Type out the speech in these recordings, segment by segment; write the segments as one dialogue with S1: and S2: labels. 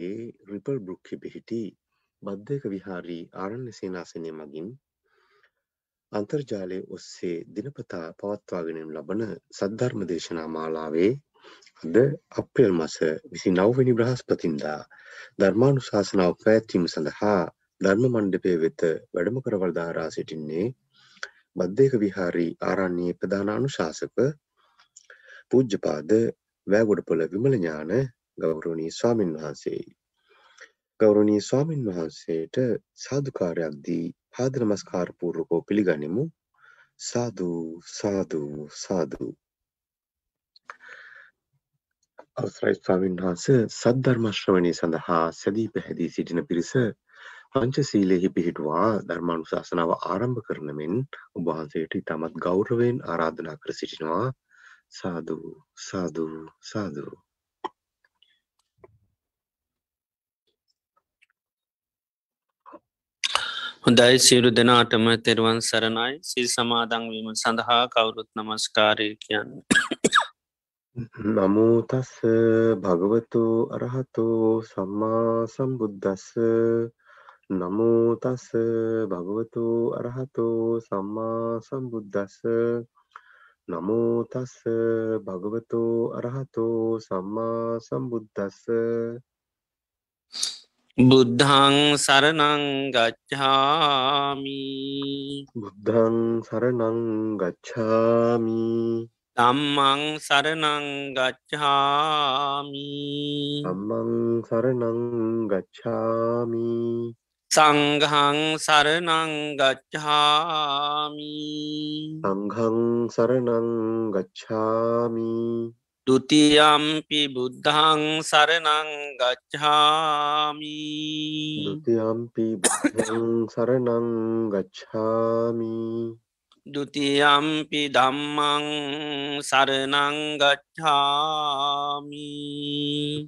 S1: ඒ ripple බෘක්හි පිහිටි බද්ධයක විහාරී ආරණ්‍ය සේනාසනය මගින් අන්තර්ජාලය ඔස්සේ දිනපතා පවත්වාගෙනම් ලබන සද්ධර්ම දේශනා මාලාවේ අද අප්‍රේල් මස විසි නවවැනි බ්‍රහස්පතින්දා ධර්මානු ශාසනාව පැත්වීම සඳහා ධර්ම මණ්ඩපය වෙත වැඩම කරවල්දාරා සිටින්නේ බද්ධයක විහාරී ආරන්නේ ප්‍රධානානු ශාසක පූජ්‍යපාද වෑගොඩපොළ විමලඥාන ගෞරවනී ස්වාමින් වහන්සේ. ගෞරවනී ස්වාමින් වහන්සේට සාධකාරයක් දී පාද නමස්කාර පූර්වකෝ පිළිගනිමු. සාදු සාදු සාදු. අවසරයි ස්වාමින් වහන්ස සද්ධර්මශ්‍රවණය සඳහා සැදී පැහැදී සිටින පිරිස පංචසීලයෙහි පිහිටුවා ධර්මානුශාසනාව ආරම්භ කරන මෙන් ඔබවහන්සේට ඉතාමත් ගෞරවයෙන් ආරාධනා කර සිටිනවා සාදු සාදු සාදු
S2: හොඳයි සියලු දෙනාටම තෙරුවන් සරණයි. සිල් සමාදංවීම සඳහා කවුරුත් නමස්කාරය කියන්න.
S1: නමුතස්ස භගවතු අරහතු සම්මා සම්බුද්ධස්ස නමුතස්ස භගවතු අරහතු සම්මා සම්බුද්ධස්ස නමුතස්ස භගවතු අරහතු සම්මා සම්බුද්ධස්ස
S2: බුද්ධං සරණං ගච්ඡාමි.
S1: බුද්ධං සරණං ගච්ඡාමි.
S2: ධම්මං සරණං ගච්ඡාමි.
S1: ධම්මං සරණං ගච්ඡාමි.
S2: සංඝං සරණං ගච්ඡාමි.
S1: සංඝං සරණං ගච්ඡාමි
S2: දෘතියම්පි බුද්ධං සරණං ගච්ඡාමි.
S1: දෘතියම්පි සරණං ගච්ඡාමි.
S2: දෘතියම්පි ධම්මං සරණං ගච්ඡාමි.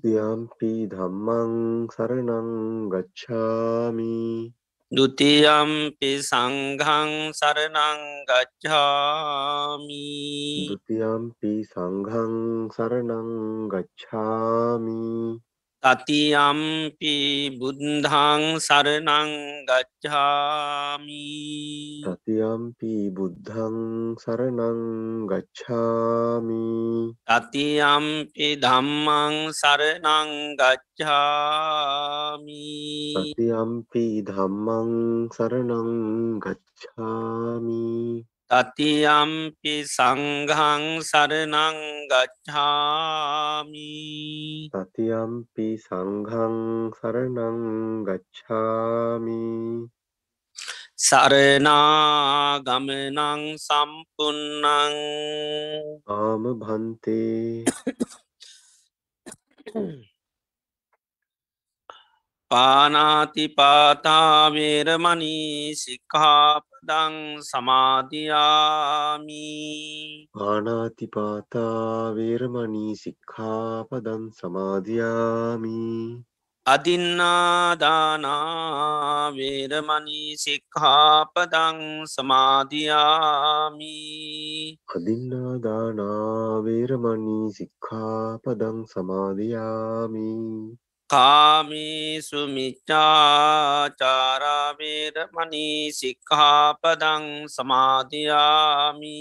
S1: යම්පි ධම්මං සරණං ගච්ඡාමි.
S2: ဒ ුතියම්පි සංඝං සරණං ගච්ඡාමි।
S1: ဒ ුතියම්පි සංඝං සරණං ගච්ඡාමි।
S2: තතියම්පි බුද්ධං සරණං ගච්ඡාමි.
S1: තතියම්පි බුද්ධං සරණං ගච්ඡාමි.
S2: තතියම්පි ධම්මං සරණං ගච්ඡාමි.
S1: තතියම්පි ධම්මං සරණං ගච්ඡාමි
S2: තතියම්පි සංඝං සරණං ගච්ඡාමි.
S1: තතියම්පි සංඝං සරණං ගච්ඡාමි.
S2: සරනාගමනං සම්පන්නං
S1: ආම භන්තේ
S2: පානාතිපාතාවේරමනී සික්හාපදං සමාධයාමි
S1: ආනාතිපාතා වේරමණී සික්ඛාපදං සමාදියාමි
S2: අදින්නාදානාවේරමනී සික්හාපදං සමාධයාමි
S1: අදින්නාදානා වේරමණී සික්ඛාපදං සමාදියාමි
S2: කාමේසු මිච්චාචාරාවේරමනී සික්හාපදං සමාධයාමි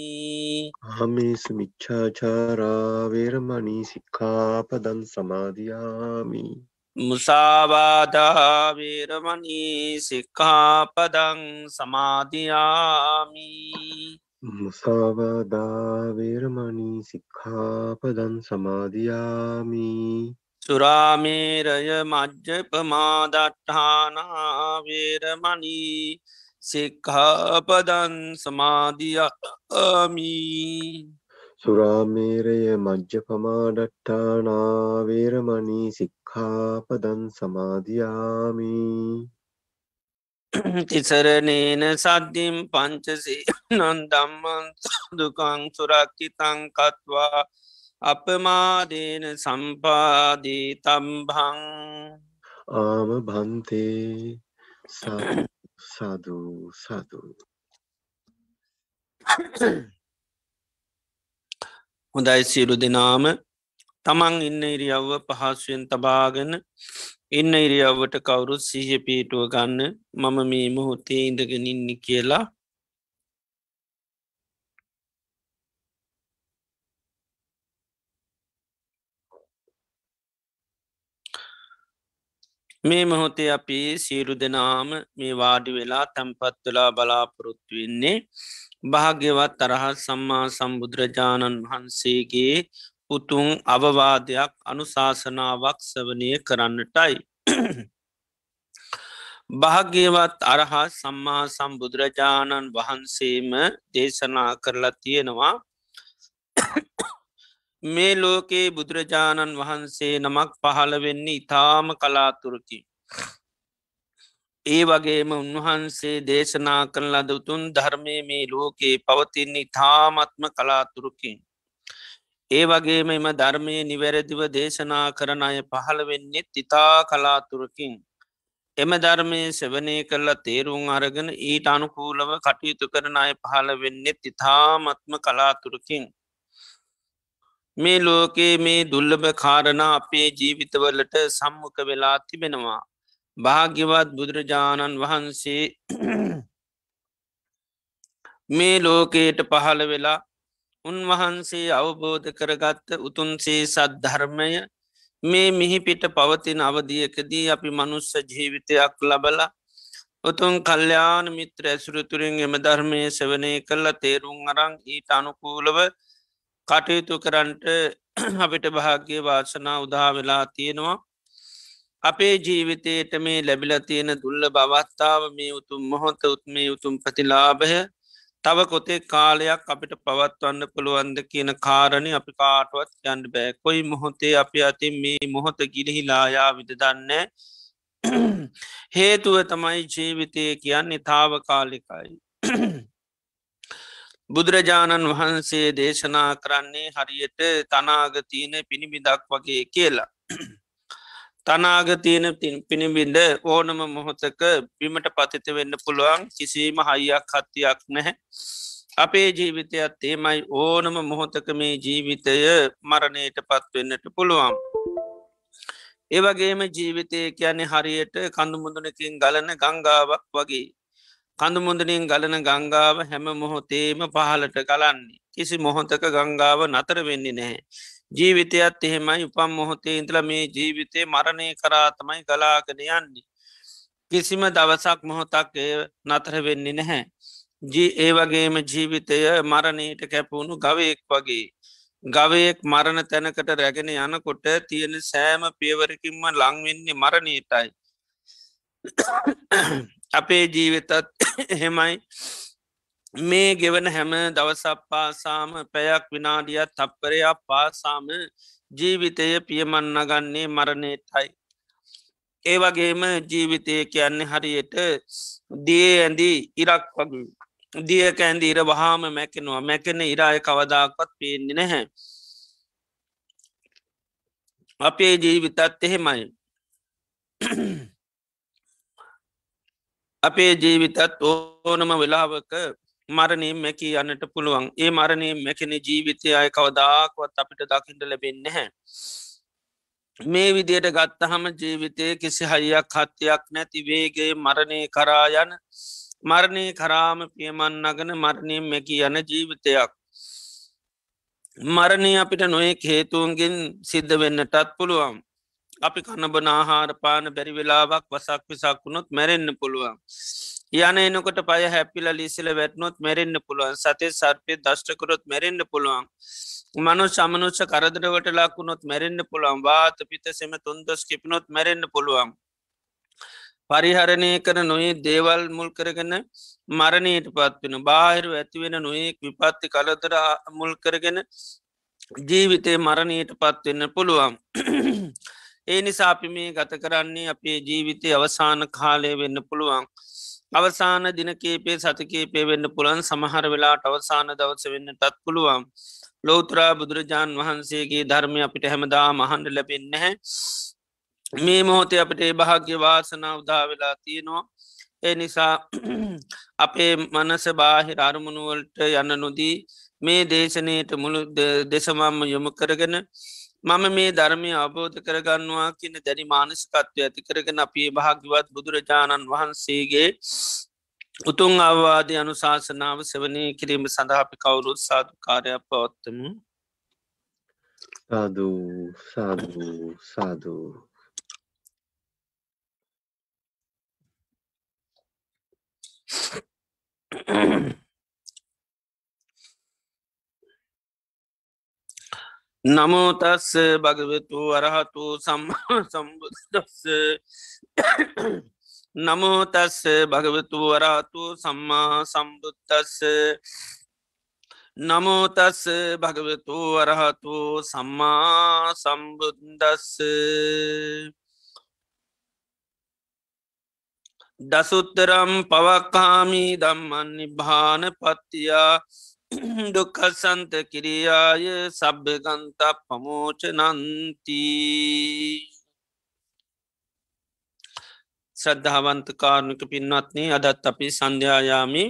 S1: ආමේසු මිච්ඡාචාරා වේරමණී සික්ඛාපදං සමාදියාමි.
S2: මුසාවාදාවේරමනී සික්හාපදං සමාධයාමි
S1: මුසාවාදා වේරමණී සික්ඛාපදං සමාදියාමි
S2: සුරාමේරය මජ්්‍ය පමාදට්ඨානාවේරමනී සික්හාපදන් සමාධියමි
S1: සුරාමේරය මජ්්‍යපමාඩට්ටානා වේරමණී සික්ඛාපදං සමාදියාමි
S2: තිසරනේන සද්ධිම් පංචසේ නන්දම්මන් දුකං සුරක්කිතං කත්වා අපමාදේන සම්පාදී තම්භං
S1: ආම භන්තේ සාදු සාදු.
S2: හොඳයි සියලු දෙනාම. තමන් ඉන්න ඉරියව්ව පහසුවෙන් තබාගෙන ඉන්න ඉරියව්වට කවුරුත් සීහ පීටුව ගන්න මම මේ මොහොතේ ඉඳගෙන ඉන්න කියලා මේ මොහොතේ අපි සීරු දෙනාම මේ වාඩි වෙලා තැම්පත් වෙලා බලාපොරොත්තු වෙන්නේ භාග්‍යවත් තරහත් සම්මා සම්බුදුරජාණන් වහන්සේගේ උතුන් අවවාදයක් අනුශාසනාවක් සවනය කරන්නටයි. භාග්‍යවත් අරහා සම්මා සම්බුදුරජාණන් වහන්සේම දේශනා කරලා තියෙනවා මේ ලෝකයේ බුදුරජාණන් වහන්සේ නමක් පහළ වෙන්නේ ඉතාම කලාතුරකි. ඒ වගේම උන්වහන්සේ දේශනා කරන ලද උතුන් ධර්මය මේ ලෝකයේ පවතින්නේ තාමත්ම කලාතුරකින්. ඒ වගේම එම ධර්මය නිවැරදිව දේශනා කරන අය පහළ වෙන්නෙත් ඉතා කලාතුරකින්. එම ධර්මය සෙවනය කරලා තේරුම් අරගෙන ඊට අනුකූලව කටයුතු කරන අය පහළ වෙන්නෙත් ඉතාමත්ම කලාතුරකින්. මේ ලෝකයේ මේ දුල්ලභ කාරණ අපේ ජීවිතවලට සම්මුඛ වෙලා තිබෙනවා. භාග්‍යවත් බුදුරජාණන් වහන්සේ මේ ලෝකයට පහළ වෙලා උන්වහන්සේ අවබෝධ කරගත්ත උතුන්සේ සද්ධර්මය මේ මිහිපිට පවතින අවදියකදී අපි මනුස්ස ජීවිතයක් ලබලා උතුන් කල්්‍යයාන මිත්‍ර ඇසුරතුරින් එම ධර්මය සවනය කරලා තේරුම් අරං ඊට අනුකූලව කටයුතු කරන්ට අපිට භාග්‍ය වාසනා උදා වෙලා තියෙනවා. අපේ ජීවිතයට මේ ලැබිල තියෙන දුල්ල බවත්තාව මේ උතුම් මොහොත උත්මේ උතුම් ප්‍රතිලාභය තව කොතේ කාලයක් අපිට පවත්වන්න පුළුවන්ද කියන කාරණය අපි කාටුවත් යන්ඩ බෑ. කොයි මොහොතේ අපි අතින් මේ මොහොත ගිලිහිලායා විද දන්න හේතුව තමයි ජීවිතය කියන්නේ තාව කාලිකයි බුදුරජාණන් වහන්සේ දේශනා කරන්නේ හරියට තනාගතියන පිණිබිදක් වගේ කියලා. තනාගතියන පිණිබිඳ ඕනම මොහොතක බිමට පතිත වෙන්න පුළුවන් කිසිීම හයියක් හත්තියක් නැහැ. අපේ ජීවිතයත් ඒමයි ඕනම මොහොතක මේ ජීවිතය මරණයට පත්වෙන්නට පුළුවන්. ඒවගේම ජීවිතය කියන්නේ හරියට කඳුමුදුනකින් ගලන ගංගාවක් වගේ කඳුමුදනින් ගලන ගංගාව හැම මොහොතේම පහලට කලන්නේ කිසි මොහොතක ගංගාව නතර වෙන්නේ නැහැ. ජීවිතයත් එහෙමයි උපම් මොහොතේ ඉන්දල මේ ජීවිතය මරණය කරාතමයි ගලාගෙන යන්නේ. කිසිම දවසක් මොහොතක් නතර වෙන්නේ නැහැ. ජී ඒ වගේම ජීවිතය මරණයට කැපවුණු ගවයෙක් වගේ. ගවයෙක් මරණ තැනකට රැගෙන යනකොට තියෙන සෑම පියවරකින්ම ලංවෙන්නේ මරණීටයි. අපේ ජීවිතත් එහෙමයි මේ ගෙවන හැම දවසක් පාසාම පැයක් විනාඩියත් තප්පරයක් පාසාම ජීවිතය පියමන්න ගන්නේ මරණයටයි. ඒ වගේම ජීවිතය කියන්නේ හරියට දිය ඇඳී ඉරක් වගේ දියක ඇන්ද ඉර වහාම මැකෙනවා මැකෙන ඉරාය කවදාක්වත් පේන්නේ නැහැ. අපේ ජීවිතත් එහෙමයි. අපේ ජීවිතත් ඕනම වෙලාවක මරණය මැකි යන්නට පුළුවන් ඒ මරණය මැකෙන ජීවිතය අය කවදාක්වත් අපිට දකිට ලැබෙන්න හැ. මේ විදියට ගත්තහම ජීවිතය කිසි හයියක් හත්තියක් නැති වේගේ මරණය කරා යන මරණය කරාම පියමන්නගන මරණය මැකි යන ජීවිතයක්. මරණය අපිට නොයෙක් හේතුවන්ගෙන් සිද්ධ වෙන්නටත් පුළුවන්. අපි කණබන ආහාර පාන බැරි වෙලාවක් වසක් විසක් වුණොත් මැරෙන්න්න පුළුවන්. යන එනකොට පය හැපිල ලිසිල වැටනොත් මැරෙන්න්න පුළුවන් සතේ සර්පය දෂ්ටකරොත් මැරෙන්න්න පුළුවන්. මනු සමනුෂ කරදරවට ලාකුණොත් මැරෙන්න්න පුළුවන් වාත පිත සෙම තුන්දොස් කිපනොත් මැරෙන්න්න පුළුවන්. පරිහරණය කර නොයේ දේවල් මුල් කරගෙන මරණයට පත්වෙන බාහිරු ඇතිවෙන නොයෙක් විපත්ති කලතර මුල් කරගෙන ජීවිතය මරණයට පත්වෙන්න පුළුවන්. ඒ නිසා අපි මේ ගත කරන්නේ අපේ ජීවිතය අවසාන කාලය වෙන්න පුළුවන්. අවසාන දිනකේපේ සතකේපේ වෙන්න පුළන් සමහර වෙලාට අවසාන දවස වෙන්න ටත් පුළුවන්. ලෝතරා බුදුරජාණන් වහන්සේගේ ධර්මය අපිට හැමදා මහන්ඩ ලැබෙන්න හැ. මේ මොහොතේ අපට ඒ භාග්‍ය වාසනා උදා වෙලා තියෙනවා. ඒ නිසා අපේ මනස බාහිර අරමුණුවලට යන්න නොදී මේ දේශනයට මුළු දෙසමම්ම යොමු කරගෙන මම මේ ධර්මය අවබෝධ කරගන්නවා කියන දැනි මානසිකත්වය ඇති කරගෙන අපේ භාග්‍යවත් බුදුරජාණන් වහන්සේගේ උතුන් අවවාදය අනුශාසනාව සවනය කිරීම සඳහාපි කවුරුත් සාධකාරයක් පවත්තමු
S1: සාධූ සාධූ සාධූ
S2: නමෝතස්ස භගවෙතු අරහතු සම්මා සම්බුදස්ස නමෝතස්ස භගවතු වරාතු සම්මා සම්බුත්තස්ස නමෝතස්ස භගවතු වරහතු සම්මා සම්බුද්දස්ස. දසුත්තරම් පවක්කාමී දම්මන් නිභාන පත්තියා. දුක්කසන්ත කිරියාය සබ්භගන්ත පමෝච නන්තිී ශ්‍රද්ධාවන්ත කාරණක පින්වත්න්නේ අදත් අපි සන්ධ්‍යායාමි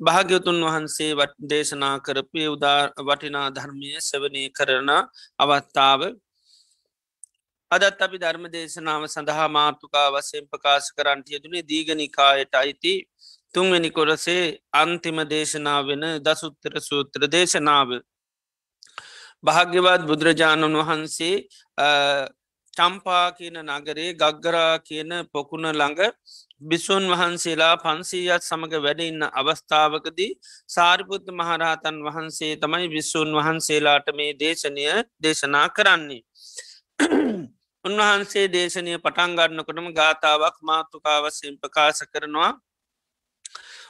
S2: භාග්‍යතුන් වහන්සේ වට දේශනා කරපය උදා වටිනා ධර්මය සවනය කරන අවත්තාව අදත් අපි ධර්ම දේශනාව සඳහා මාතුකා වසයෙන් ප්‍රකාශ කරන්ට යෙදුනේ දීගනිකායට අයිති තුන්වැනි කොරසේ අන්තිම දේශනාව වෙන දසුත්තර සූත්‍ර දේශනාව භාග්‍යවත් බුදුරජාණන් වහන්සේ චම්පා කියන නගරේ ගග්ගරා කියන පොකුණ ළඟ බිස්සුන් වහන්සේලා පන්සීයත් සමඟ වැඩඉන්න අවස්ථාවකදී සාරිපුත්ත මහරහතන් වහන්සේ තමයි විස්සුන් වහන්සේලාට මේ දේශනය දේශනා කරන්නේ. උන්වහන්සේ දේශනය පටන්ගන්නකොටම ගාථාවක් මාතුකාවසයෙන් ප්‍රකාශ කරනවා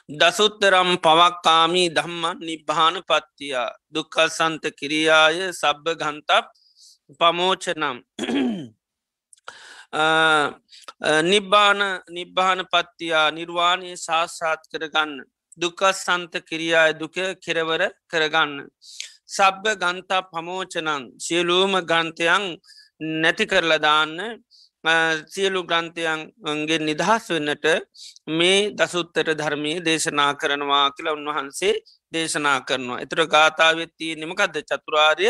S2: දසුත්තරම් පවක්කාමී දම්මන් නිබ්භාන පත්තියා දුක්කල් සන්ත කිරියාය සබ්භ ගන්තප් පමෝචනම් නිබ්බාන නිබ්බාන පත්තියා නිර්වාණය ශාස්සාත් කරගන්න. දුකස් සන්ත කිරියාය දුක කෙරවර කරගන්න. සබ්බ ගන්තා පමෝචනං සියලූම ගන්තයන් නැති කරලදාන්න සියලු ග්‍රන්ථයන්ගේ නිදහස් වෙන්නට මේ දසුත්තර ධර්මය දේශනා කරනවා කියලා උන්වහන්සේ දේශනා කරනවා. එතුර ගාථාවත්තිය නිමකක්ද චතුරාර්ය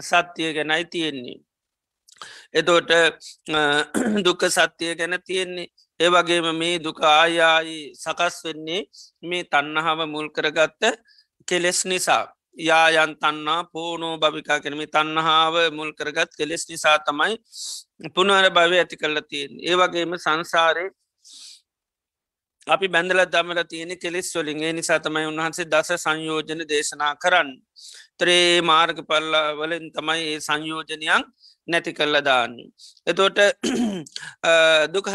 S2: සත්‍යය ගැනයි තියෙන්නේ. එතෝට දුක සත්‍යය ගැන තියෙන්නේ ඒවගේම මේ දුක ආයායි සකස් වෙන්නේ මේ තන්නහාව මුල් කරගත්ත කෙලෙස් නිසා යායන් තන්නා පෝනෝ භවිකා කරමි තන්නහාාව මුල් කරගත් කෙලෙස් නිසා තමයි පුනර භවය ඇති කරල තියෙන් ඒවගේම සංසාරය අපි බැඳල දමල තියෙන කෙලෙස් වලින් ඒ නිසා තමයි උන්වහන්සේ දස සංයෝජන දේශනා කරන්න ත්‍රේ මාර්ග පල්ලා වලින් තමයි ඒ සංයෝජනයන් නැති කල්ල දාන්නේ. එතෝට දුක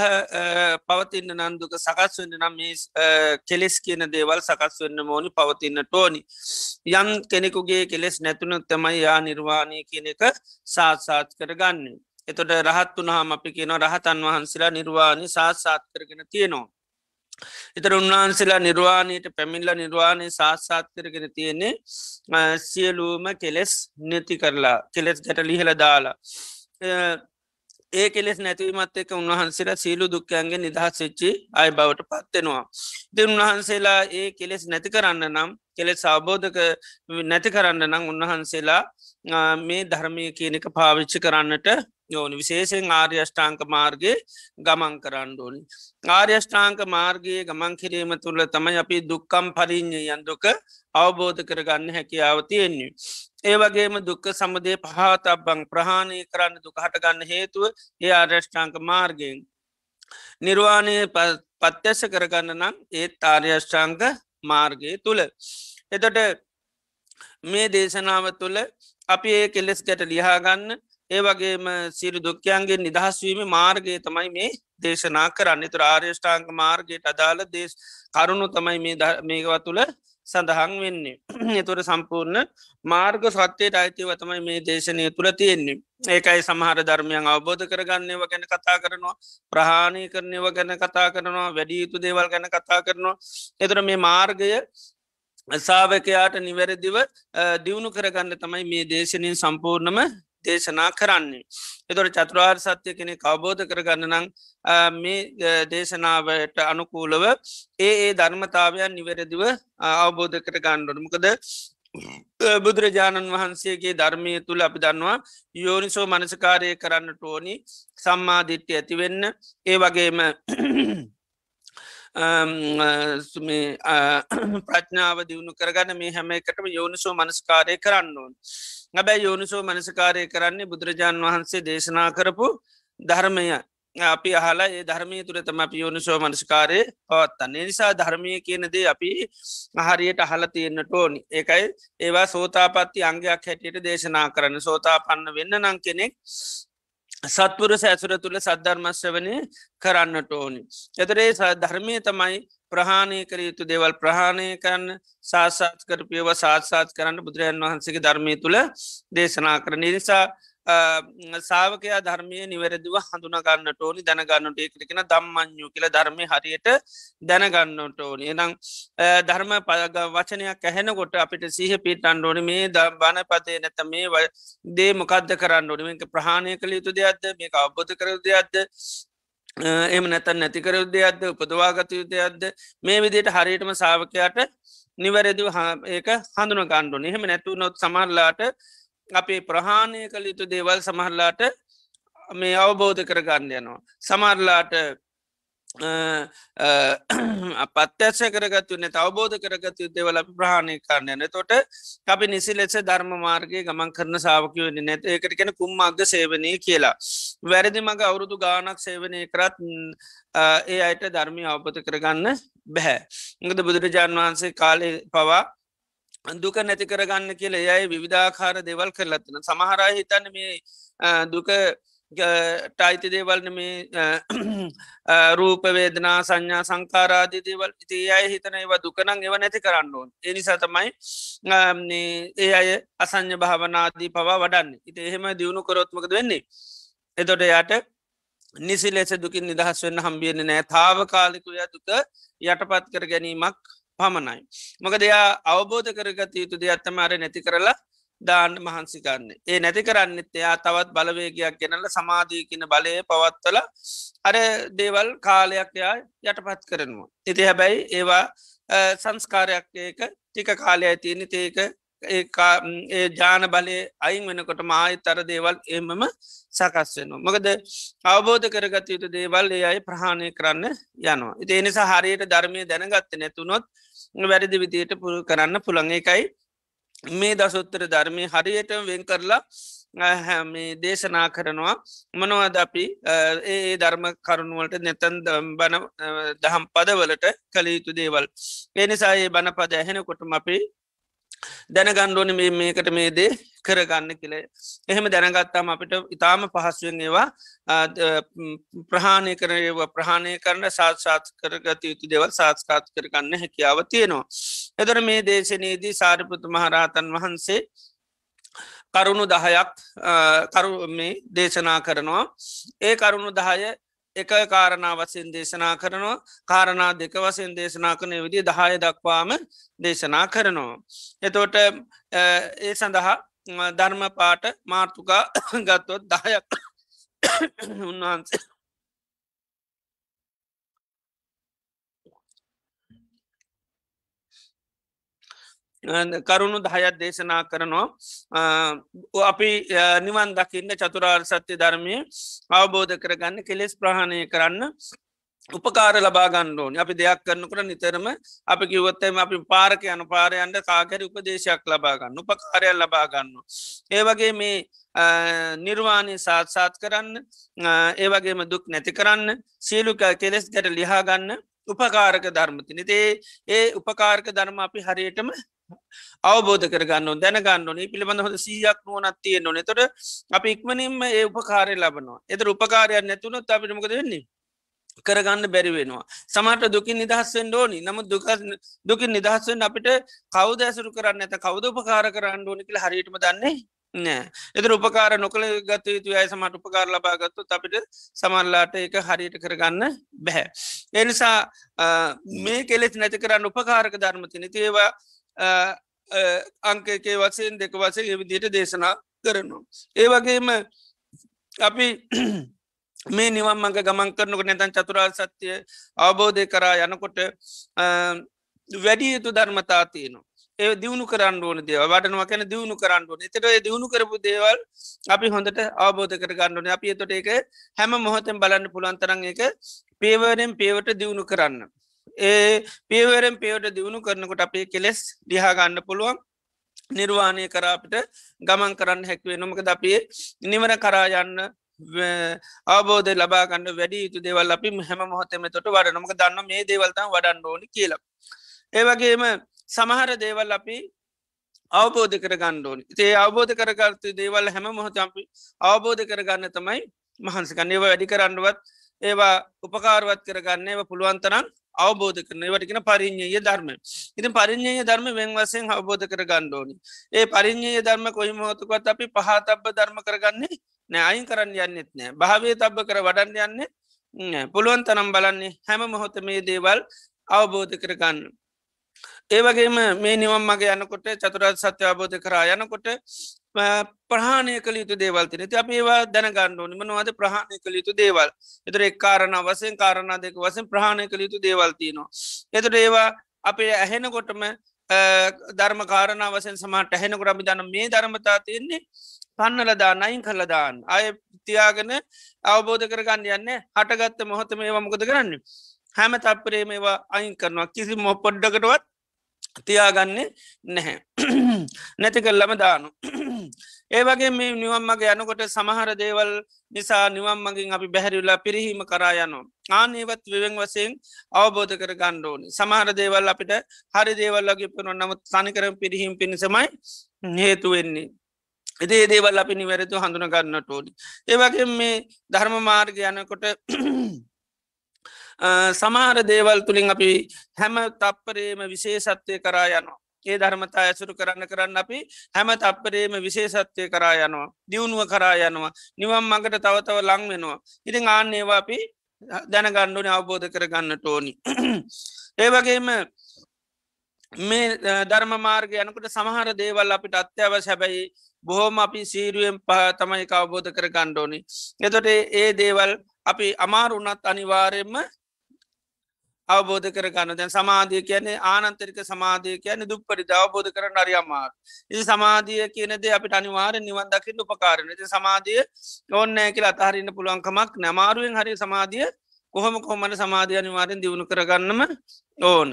S2: පවතින්න නම් දුක සකස් වන්න නම් මේ කෙලෙස් කියන දේවල් සකස් වන්න මෝනි පවතින්න ටෝනි. යම් කෙනෙකුගේ කෙලෙස් නැතුන තමයි යා නිර්වාණය කියන එක සාත්සාත් කරගන්න. එතොට රහත් වනහම අපි කියන රහතන් වහන්සේලා නිර්වාණය සාත්සාත් කරගෙන තියෙනවා. එතර උන්වහන්සේලා නිර්වාණයට පැමිල්ල නිර්වාණය සාත්සාත් කරගෙන තියෙන්නේ සියලූම කෙලෙස් නැති කරලා කෙලෙස් ගැට ලිහල දාලා ඒ කෙලෙස් නැතිවීමත් එක උන්වහන්සේලා සීලු දුක්කයන්ගේ නිදහස් වෙච්චි අයි බවට පත්වෙනවා. ද උන්වහන්සේලා ඒ කෙලෙස් නැති කරන්න නම් කෙලෙස් අවබෝධක නැති කරන්න නම් උන්වහන්සේලා මේ ධර්මය කියනක පාවිච්චි කරන්නට යෝනි විශේෂෙන් ආර්යෂ්ඨාංක මාර්ගය ගමන් කරන්න ඕනි. ආර්යෂ්ඨාංක මාර්ගයේ ගමන් කිරීම තුළ තමයි අපි දුක්කම් පරිින්්ඥ යන්දුක අවබෝධ කරගන්න හැකියාව තියෙන්නේ. ඒ වගේම දුක්ක සමදය පහතබං ප්‍රහාණය කරන්න දුක හටගන්න හේතුව ඒ ආර්යෂ්ඨාංක මාර්ගයෙන්. නිර්වාණය පත්්‍යස කරගන්න නම් ඒත් ආර්යෂ්ඨාංක මාර්ගය තුළ. එතට මේ දේශනාව තුළ අපි ඒ කෙලෙස් ගැට ලිහාගන්න ඒ වගේම සිරු දුක්කයන්ගේ නිදහස්වීම මාර්ගය තමයි මේ දේශනා කරන්න තුර ආර්යෂ්ඨාංක මාර්ගයට අදාළ දේශ කරුණු තමයි මේ මේකව තුළ සඳහන් වෙන්නේ. එතුර සම්පූර්ණ මාර්ග සත්‍යයට අයිතිව තමයි මේ දේශනය තුළ තියෙන්නේ. ඒකයි සමහර ධර්මයන් අවබෝධ කරගන්නව ගැන කතා කරනවා ප්‍රහාණය කරනව ගැන කතා කරනවා වැඩි යුතු දේවල් ගැන කතා කරනවා. එතුර මේ මාර්ගය සාාවකයාට නිවැරදිව දියුණු කරගන්න තමයි මේ දේශනයෙන් සම්පූර්ණම දේශනා කරන්නේ. එතොට චතුරාර් සත්‍යය කෙනෙ කවබෝධ කරගන්න නං මේ දේශනාවට අනුකූලව ඒ ඒ ධර්මතාවයන් නිවැරදිව අවබෝධ කර ගණ්ඩුවන මොකද බුදුරජාණන් වහන්සේගේ ධර්මය තුළ අපි දන්නවා යෝනිසෝ මනසකාරය කරන්නට ඕනි සම්මාධිට්්‍ය ඇතිවෙන්න ඒ වගේම ප්‍රඥාව දියුණු කරගන්න මේ හැම එකටම යෝනිසෝ මනස්කාරය කරන්න ඕන්. හැබැයි යෝනිසෝ මනසකාරය කරන්නේ බුදුරජාණන් වහන්සේ දේශනා කරපු ධර්මය. අපි අහලා ඒ ධර්මය තුළ තම අපි යෝනිසෝ මනස්කාරය පවත්තන්නේ නිසා ධර්මය කියනදේ අපි හරියට අහල තියෙන්න්නට ඕනි. ඒකයි ඒවා සෝතාපත්ති අංගයක් හැටියට දේශනා කරන්න. සෝතා පන්න වෙන්න නං කෙනෙක් සත්පුර සෑසුර තුළ සද්ධර්මශ්‍ය වනය කරන්නට ඕනි. එතරේ ධර්මය තමයි ප්‍රහාණය කර යුතු දෙවල් ප්‍රහාණය කරන්න සාසාත් කරපියව සාත්සාත් කරන්න බුදුරජන් වහන්සේගේ ධර්මය තුළ දේශනා කර නිසා සාාවකයා ධර්මය නිවැරදිව හඳුනගන්නට ඕනි දැනගන්නට ඒකරෙන දම්මං්ඥු කියල ධර්මය හරියට දැනගන්නට ඕනි. එනම් ධර්ම පයග වචනයක් ඇහෙනකොට අපිට සහ පිට අන්ඩෝනි මේ ද බණ පතේ නැත මේ දේ මොකක්ද කරන්න ඕනි? මේක ප්‍රහණය කළ යුතු දෙයක්ද? මේ අවබෝධ කර දෙයක්ද? එම නැතන් නැතිකර යුද්ධයක්ද උපදවාගත යුද්ධයක්ද මේ විදියට හරියටම සාාවකයාට නිවැරදිව ඒක හඳුන ගණ්ඩුන එහෙම නැතුව නොත් සමරලාට අපේ ප්‍රහාණය කළ යුතු දේවල් සමහරලාට මේ අවබෝධ කරගන්න යනවා. සමරලාට පත්‍යක්ෂ කරගත්තු න අවබෝධ කරගතු දෙවල අපි ප්‍රහණය කරන්නයන තොට අපි නිසි ලෙස ධර්ම මාර්ගය ගමන් කරන සාාවකයෝනි නැත ඒකට කෙන කුම්මක්ද සේවනය කියලා. වැරදි මඟ අවුරුදු ගානක් සේවනය කරත් ඒ අයට ධර්මය අවබධ කරගන්න බැහැ. ඉඟද බුදුරජාණන් වහන්සේ කාලය පවා දුක නැති කරගන්න කියල යයි විවිධාකාර දෙවල් කරලත්න සමහරා හිතන්න මේ දුක ටයිති දේවල්න මේ රූපවේදනා සංඥා සංකාරාදී දේවල්. ඉති අය හිතන ඒවා දුකනං එව නැති කරන්න ඕන්. එනිසා තමයි ඒ අය අසං්‍ය භාවනාදී පවා වඩන්න. ඉති එහෙම දියුණු කොරොත්මකද වෙන්නේ? එතොට යට නිසි ලෙස දුකින් නිදහස් වෙන්න හම්බියන නෑ තාවකාලිකුය දුක යටපත් කර ගැනීමක් පමණයි. මොක දෙයා අවබෝධ කරගත යුතු දෙයක්ත්තම අර නැති කරලා දාන්න මහන්සිකන්න. ඒ නැති කරන්නෙත් එයා තවත් බලවේගයක් ගෙනල සමාධී කියන බලය පවත්වල අර දේවල් කාලයක් යා යටපත් කරනවා. ඉති හැබැයි ඒවා සංස්කාරයක් ඒක ටික කාලය තියෙන ඒක ඒ ජාන බලය අයින් වෙනකොට මායි තර දේවල් එමම සකස් වෙනවා. මකද අවබෝධ කරගත යුතු දේවල් ඒ අයි ප්‍රහණය කරන්න යනවා. ඉති එනිසා හරියට ධර්මය දැනගත්ත නැතුනොත් වැරදි විදියට පුරු කරන්න පුළන් එකයි මේ දසුත්තර ධර්මය හරියට වෙන් කරලා මේ දේශනා කරනවා මනවද අපි ඒ ධර්ම කරුණුවලට නැතන් බන දහම් පදවලට කළ යුතු දේවල්. එනිසායේ බණ පද ඇහෙනකොටම අපි දැනගණ්ඩෝන මේ මේකට මේ දේ කරගන්න කියලේ එහෙම දැනගත්තාම අපිට ඉතාම පහස්ුවෙන් ඒවා ප්‍රහාණය කරනවා ප්‍රහාණය කරන සාත්සාත් කරගත යුතු දෙවල් සාත්කාත් කරගන්න හැකියාව තියෙනවා. එදර මේ දේශනයේදී සාරිපුතු මහරහතන් වහන්සේ කරුණු දහයක් කරු මේ දේශනා කරනවා ඒ කරුණු දහය එක කාරණා වසයෙන් දේශනා කරනවා කාරණා දෙක වසයෙන් දේශනා කනය විදි දහය දක්වාම දේශනා කරනවා. එතෝට ඒ සඳහා ධර්ම පාට මාර්තුකා ගත්තොත් දහයක් උන්වහන්සේ කරුණු දහයත් දේශනා කරනවා. අපි නිවන් දකින්න චතුරාර් සත්‍ය ධර්මය අවබෝධ කරගන්න කෙලෙස් ප්‍රහණය කරන්න උපකාර ලබාගන්න ඕන. අපි දෙයක් කරනකට නිතරම අපි කිවොත්තම අපි පාරක යන පාරයන්ට කාගැරි උපදේශයක් ලබාගන්න උපකාරයක් ලබාගන්න. ඒවගේ මේ නිර්වාණය සාත්සාත් කරන්න ඒවගේම දුක් නැති කරන්න සීලුක කෙලෙස් ගැට ලිහාගන්න උපකාරක ධර්මතින ඒ ඒ උපකාරක ධර්ම අපි හරියටම අවබෝධ කරගන්න දැනගන්න ඕනේ. පිළිබඳ හොඳ සීයක් නුවනත් තිය නොන තොට අප ඉක්මනින්ම ඒ උපකාරය ලබනවා. එතර උපකාරයක් නැතුනොත් අපිට මොකද වෙන්නේ? කරගන්න බැරි වෙනවා. සමට දුකින් නිදහස්වෙන් ඕනි. නමුත් දුක දුකින් නිදහස්වෙන් අපිට කවද ඇසරු කරන්න ඇත කවද උපකාර කරන්න ඕනි කියල හරිටම දන්නේ නෑ එතර උපකාර නොකළ ගත යුතු අය සමට උපකාර ලබාගත්තු අපිට සමල්ලාට එක හරියට කරගන්න බැහැ. එනිසා මේ කෙලෙත් නැති කරන්න උපකාරක ධර්මතින තිේවා අංකකේ වසයෙන් දෙක වසේ විදියට දේශනා කරනවා. ඒ වගේම අපි මේ නිවන් මඟ ගමන් කරනක නැතන් චතුරාල් සත්‍යය අවබෝධය කරා යනකොට වැඩිය යුතු ධර්මතා තියනවා. ඒ දියුණු කරන්න ඕන දේව වටනවා කැන දියුණු කරන්න ඕන එතට දියුණු කරපු දේවල් අපි හොඳට අවබෝධ කර ගන්නඩන අපි එතොට එක හැම මොහොතෙන් බලන්න පුළන්තරන් එක පේවරෙන් පේවට දියුණු කරන්න ඒ පේවරෙන් පේවට දියුණු කරනකොට අපේ කෙලෙස් ලිහාගන්න පුළුවන්. නිර්වාණය කරාපිට ගමන් කරන්න හැක්වේ නොමක ද අපේ නිවන කරායන්න අවබෝධ ලබාගන්න වැඩි යුතු දේවල් අපි හැම මොහොතම තොට වඩ නොමක දන්න මේ දේවල්තම් වඩන්න ඕනි කියලා. ඒවගේම සමහර දේවල් අපි අවබෝධ කර ගණ්ඩෝනි ඒ අවබෝධ කරගත්තු දේවල් හැම මොහොත අපි අවබෝධ කරගන්න තමයි මහන්සිකන්න ඒව වැඩි කරන්නවත් ඒවා උපකාරවත් කරගන්න ඒව පුළුවන්තරන් අවබෝධ කරන වටිකෙන පරිින්්ඥය ධර්ම. ඉතින් පරිින්්ඥය ධර්ම වෙන් වසයෙන් අවබෝධ කර ගණ්ඩෝනි ඒ පරිින්්ඥය ධර්ම කොයි මොහොතුකත් අපි පහතබ්බ ධර්ම කරගන්නේ නෑ අයින් කරන්න යන්නෙත් නෑ. භාවේ තබ්බ කර වඩන්න යන්නේ පුළුවන් තනම් බලන්නේ හැම මොහොත මේ දේවල් අවබෝධ කරගන්න. ඒවගේම මේ නිවම් මගේ යනකොට චතුරත් සත්‍ය අබෝධ කරා යනකොට ප්‍රහාණය කළ යුතු දේවල්තින ති අප ඒවා දැනගණ්ඩෝනි මනවාද ප්‍රහණය කළ යුතු දේවල්? එතුර එක් කාරණ වසෙන් කාරණා දෙක වසෙන් ප්‍රහණය කළ යුතු දේවල්තිනවා එතුට ඒවා අපේ ඇහෙනකොටම ධර්ම කාරණ වසෙන් සමට ඇහෙනකොට අපි දන්න මේ ධර්මතා තියෙන්නේ පන්නලදා නයින් කල්ලදාන්න අය තියාගෙන අවබෝධ කරගන්න යන්න හටගත්ත මොහොත මේවා මොකද කරන්න? හැම තප්පරේ මේවා අයින් කරනවා. කිසි මොපොඩ්ඩකටවත් තියාගන්නේ නැහැ. නැති කල්ලම දානු ඒවගේ මේ නිවම් මගේ යනකොට සමහර දේවල් නිසා නිවම් මගින් අපි බැහැරිල්ලා පිරිහීම කරා යනු ආනීවත් විවෙන් වසයෙන් අවබෝධ කර ගණ්ඩෝනි සමහර දේවල් අපිට හරි දේවල්ලගේ පන නමුත් සනිකරම් පිරිහීම පිණිසමයි හේතුවෙන්නේ එදේ දේවල් අපි නිවැරතු හඳුන ගන්නට ඕනි. ඒවගේ මේ ධර්ම මාර්ග යනකොට සමහර දේවල් තුළින් අපි හැම තප්පරේම විශේෂත්වය කරා යනවා. ඒ ධර්මතා ඇසුරු කරන්න කරන්න අපි හැම තප්පරේම විශේෂත්වය කරා යනවා. දියුණුව කරා යනවා. නිවම් මඟට තවතව ලං වෙනවා. ඉතින් ආන්නේවා අපි දැනගණ්ඩුවන අවබෝධ කර ගන්නට ඕනි ඒවගේම මේ ධර්ම මාර්ග යනකට සමහර දේවල් අපිට අත්‍යව සැබැයි බොහෝම අපි සීරුවෙන් පහ තමයි අවබෝධ කර ගණ්ඩෝනි එතොට ඒ දේවල් අපි අමාරුනත් අනිවාරයෙන්ම අවබෝධ කරගන්න. දැන් සමාධිය කියන්නේ ආනන්තරික සමාධය කියන දුප්පරිද අවබෝධ කර නරියම්මාර ඉති සමාධිය කියනද අපිට අනිවාර නිවන් දකින්න උපකාරන ති සමාධිය ඕන්නෑ කියලා අතහරන්න පුළුවන්කමක් නැමාරුවෙන් හරි සමාධිය කොහොම කොහමට සමාධිය අනිවාරෙන් දියුණු කරගන්නම ඕන.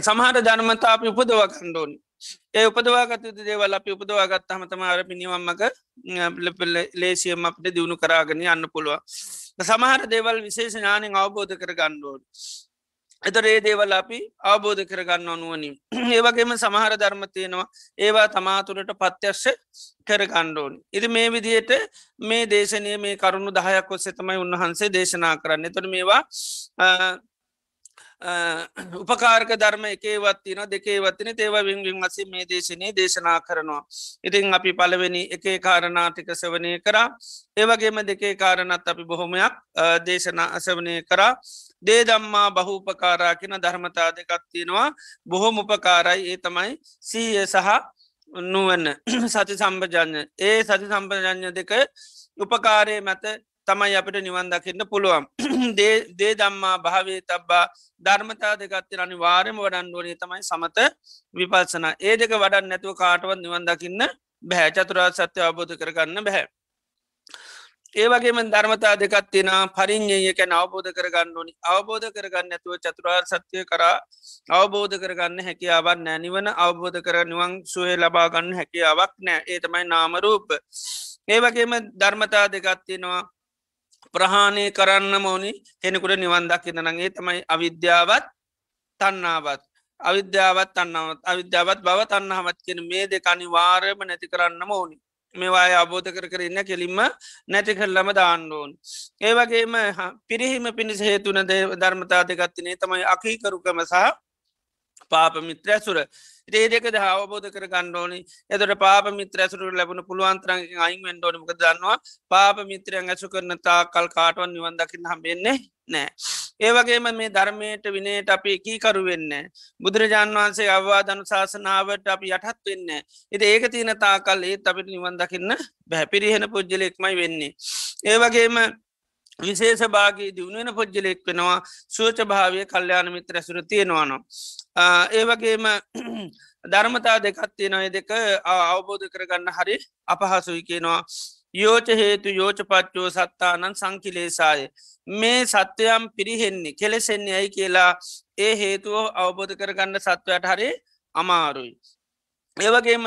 S2: සමහර ධර්මතා අපි උපදවා කණ්ඩෝනි ඒ උපදවාගත දේවල් අපි උපදවාගත් හමතම අර පිනිවම්මක ලේසියම අපට දියුණු කරාගෙන යන්න පුළුව සමහර දේවල් විශේෂ ඥානෙන් අවබෝධ කර ගණ්ඩෝඩ එතර ඒ දේවල් අපි අවබෝධ කරගන්න අනුවනින් ඒවගේම සමහර ධර්මතියනවා ඒවා තමාතුරට පත්‍යක්ෂ කර ගණ්ඩෝනි ඉරි මේ විදියට මේ දේශනය මේ කරුණු දහයක් ඔස්සේ තමයි උන්වහන්සේ දේශනා කරන්න. එතොට මේවා උපකාරක ධර්ම එකේවත්තින දෙකේවත්තින තේවවිංගින් වසේ මේ දේශනය දේශනා කරනවා. ඉතිං අපි පලවෙනි එකේ කාරණාටික සවනය කරා ඒවගේම දෙකේ කාරණත් අපි බොහොමයක් දේශනා අසවනය කරා දේ දම්මා බහූපකාරා කියෙන ධර්මතා දෙකත්තියෙනවා බොහොම උපකාරයි ඒ තමයි සීය සහ නුවන්න සති සම්භජඥ ඒ සති සම්භජඥ දෙක උපකාරය මැත තමයි අපිට නිවන් දකින්න පුළුවන්. දේ දම්මා භාවේ තබ්බා ධර්මතා දෙකත්තෙන අනි වාරම වඩන්ඩුවනේ තමයි සමත විපල්සන ඒ දෙක වඩන් නැතුව කාටවත් නිවන් දකින්න බැහැ. චතුරා සත්‍ය අවබෝධ කරගන්න බැහැ. ඒවගේම ධර්මතා දෙකත්තින පරිින්්ඥය කැන අවබෝධ කරගන්න ඕනි. අවබෝධ කරගන්න ඇතුව චතුරාර් සත්‍යය කරා අවබෝධ කරගන්න හැකියාවක් නෑ නිවන අවබෝධ කර නිවන් සුවය ලබාගන්න හැකියාවක් නෑ ඒ තමයි නාමරූප ඒවගේම ධර්මතා දෙකත්තිනවා ප්‍රහාණය කරන්න මෝනි කෙනෙකුට නිවන් දකින්නනගේ තමයි අවිද්‍යාවත් තන්නාවත් අවිද්‍යාවත් තන්නාවත් අවිද්‍යාවත් බව තන්නහමත් කියෙන මේ දෙකනි වාරයම නැති කරන්න මෝනි මේවාය අබෝධ කර කරන්න කෙලින්ම නැති කරලම දාන්නඩෝන් ඒවගේම පිරිහිම පිණිස හේතුන ධර්මතා දෙගත්තිනේ තමයි අකීකරුකම සහ පාප මිත්‍ර ඇසුර ඒ දෙක අවබෝධ කර ගණ්ඩෝනි එතට පාප මිත්‍ර ඇසුරු ලැබුණ පුළුවන්තරන් අයින් වෙන්ඩෝනමක දන්නවා පාප මිත්‍රයන් ඇසු කරන තා කල් කාටවන් නිවන් දකින්න හම්බෙන්නේ නෑ. ඒවගේම මේ ධර්මයට විනයට අපි කීකරු වෙන්න. බුදුරජාන් වහන්සේ අවවාදනු ශාසනාවට අපි යටත් වෙන්න. එති ඒක තියන තාකල් ඒත් අපිට නිවන් දකින්න බැහැපිරිහෙන පුද්ජලෙක්මයි වෙන්නේ. ඒවගේම විශේෂ භාගේ දියුණුවෙන පුද්ජලෙක් වෙනවා සුවච භාවය කල්්‍යයාන මිත්‍ර ඇසුර තියෙනවානවා. ඒ වගේම ධර්මතා දෙකත්තිය නොය දෙක අවබෝධ කරගන්න හරි අපහසුයි කියනවා. යෝච හේතු යෝචපච්චෝ සත්තානන් සංකිලේසාය. මේ සත්වයම් පිරිහෙන්නේ කෙලෙසෙන්නේ ඇයි කියලා ඒ හේතුව අවබෝධ කරගන්න සත්වයට හරි අමාරුයි. ඒවගේම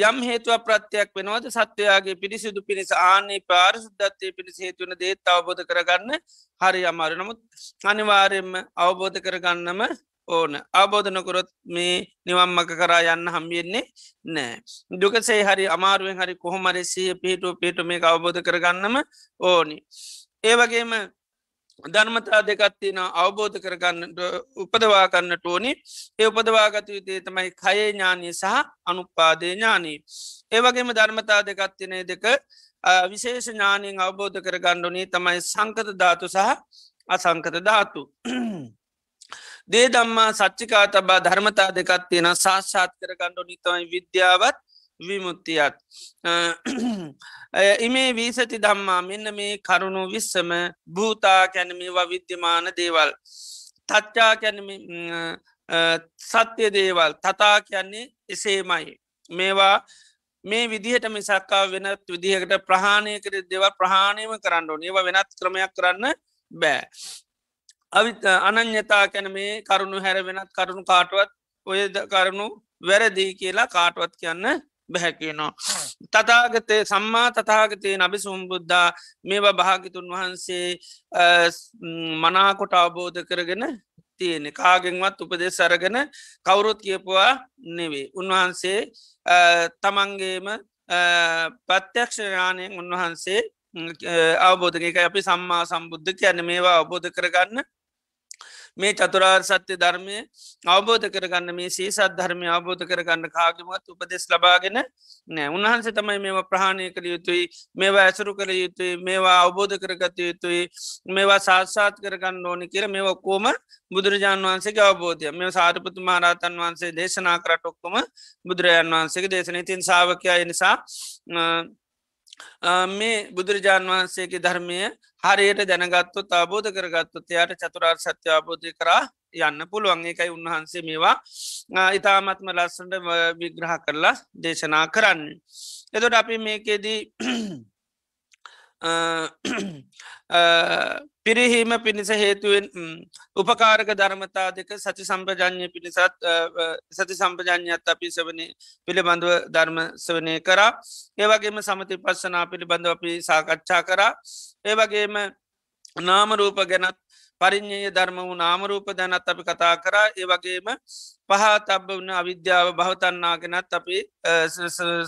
S2: යම් හේතුව ප්‍රත්තියක් වෙනවද සත්වයාගේ පිරිසිදු පිණිස ආනේ පාරිසුද්ධත්වය පිණිස හේතුවන දේත් අවබෝධ කරගන්න හරි අමාරු නමුත් අනිවාරයෙන්ම අවබෝධ කරගන්නම ඕන අවබෝධනකොරොත් මේ නිවම්මක කරා යන්න හම්බියෙන්නේ නෑ. දුකසේ හරි අමාරුවෙන් හරි කොහොමරෙසිය පිහිටුව පිටු මේ අවබෝධ කරගන්නම ඕනි. ඒවගේම ධර්මතා දෙකත්තින අවබෝධ කරගන්නට උපදවා කන්නට ඕනි ඒ උපදවාගත යුතුේ තමයි කයේ ඥානී සහ අනුපාදේ ඥානී. ඒවගේම ධර්මතා දෙකත්තිනේ දෙක විශේෂ ඥානීෙන් අවබෝධ කරගණ්ඩුනී තමයි සංකත ධාතු සහ අසංකත ධාතු. දේ දම්මා සච්චිකා තබා ධර්මතා දෙකත් තියෙන සාක්ෂාත් කරගණ්ඩු නිතමයි විද්‍යාවත් විමුත්තියත් ඉමේ වීසති දම්මා මෙන්න මේ කරුණු විස්සම භූතා කැනමේවා විද්‍යමාන දේවල්. තච්චා කැනම සත්‍යය දේවල්. තතා කියන්නේ එසේමයි. මේවා මේ විදිහට මිසක්කා වෙනත් විදිහකට ප්‍රහාණය කර දෙවල් ප්‍රහාණයම කරන්න ඕන. ඒවා වෙනත් ක්‍රමයක් කරන්න බෑ. අවිත් අනං්‍යතා කැන මේ කරුණු හැර වෙනත් කරුණු කාටුවත් ඔය කරුණු වැරදිී කියලා කාටුවත් කියන්න බැහැකියනවා. තතාගතය සම්මා තතාගතය නබි සුම්බුද්ධා මේවා භාගිතුන් වහන්සේ මනාකොට අවබෝධ කරගෙන තියෙන කාගෙන්වත් උපදෙ සරගෙන කවුරුත් කියපුවා නෙවේ. උන්වහන්සේ තමන්ගේම ප්‍රත්‍යක්ෂයානයෙන් උන්වහන්සේ අවබෝධක අපි සම්මා සම්බුද්ධ කියන්න මේවා අවබෝධ කරගන්න මේ චතුරාර් සත්‍ය ධර්මය අවබෝධ කරගන්න මේ සීසත් ධර්මය අවබෝධ කරගන්න කාගමත් උපදෙස් ලබාගෙන නෑ උන්හන්සේ තමයි මේවා ප්‍රහණය කළ යුතුයි මේවා ඇසුරු කළ යුතුයි මේවා අවබෝධ කරගත යුතුයි මේවා සාත්සාත් කරගන්න ඕනි කියර මේ ඔක්කෝම බුදුරජාන් වහන්සේ අවබෝධය. මේ සාරපතු මහරතන් වහන්සේ දේශනා කරට ඔක්කොම බුදුරජාන් වහන්සේගේ දේශන ඉතින් සාාවකයා නිසා මේ බුදුරජාණන් වහන්සේගේ ධර්මය හරියට දැනගත්තු අබෝධ කරගත්තු එයාට චතුරාර් සත්‍ය අබෝධය කරා යන්න පුළුවන් එකයි උන්වහන්සේ මේවා ඉතාමත්ම ලස්සට විග්‍රහ කරලා දේශනා කරන්න. එතොට අපි මේකෙදී පිරිහීම පිණිස හේතුවෙන් උපකාරක ධර්මතා දෙක සචි සම්පජඥය පිණිසත් සති සම්පජඥත් අපි සවන පිළිබඳව ධර්ම සවනය කරා. ඒවගේම සමති පස්සනා පිළිබඳව අපි සාකච්ඡා කරා. ඒවගේම නාමරූප ගැනත් පරිින්්ඥය ධර්ම වූ නාමරූප දැනත් අපි කතා කරා. ඒවගේම පහත් අබ වන්න අවිද්‍යාව භවතන්නා ගැනත් අපි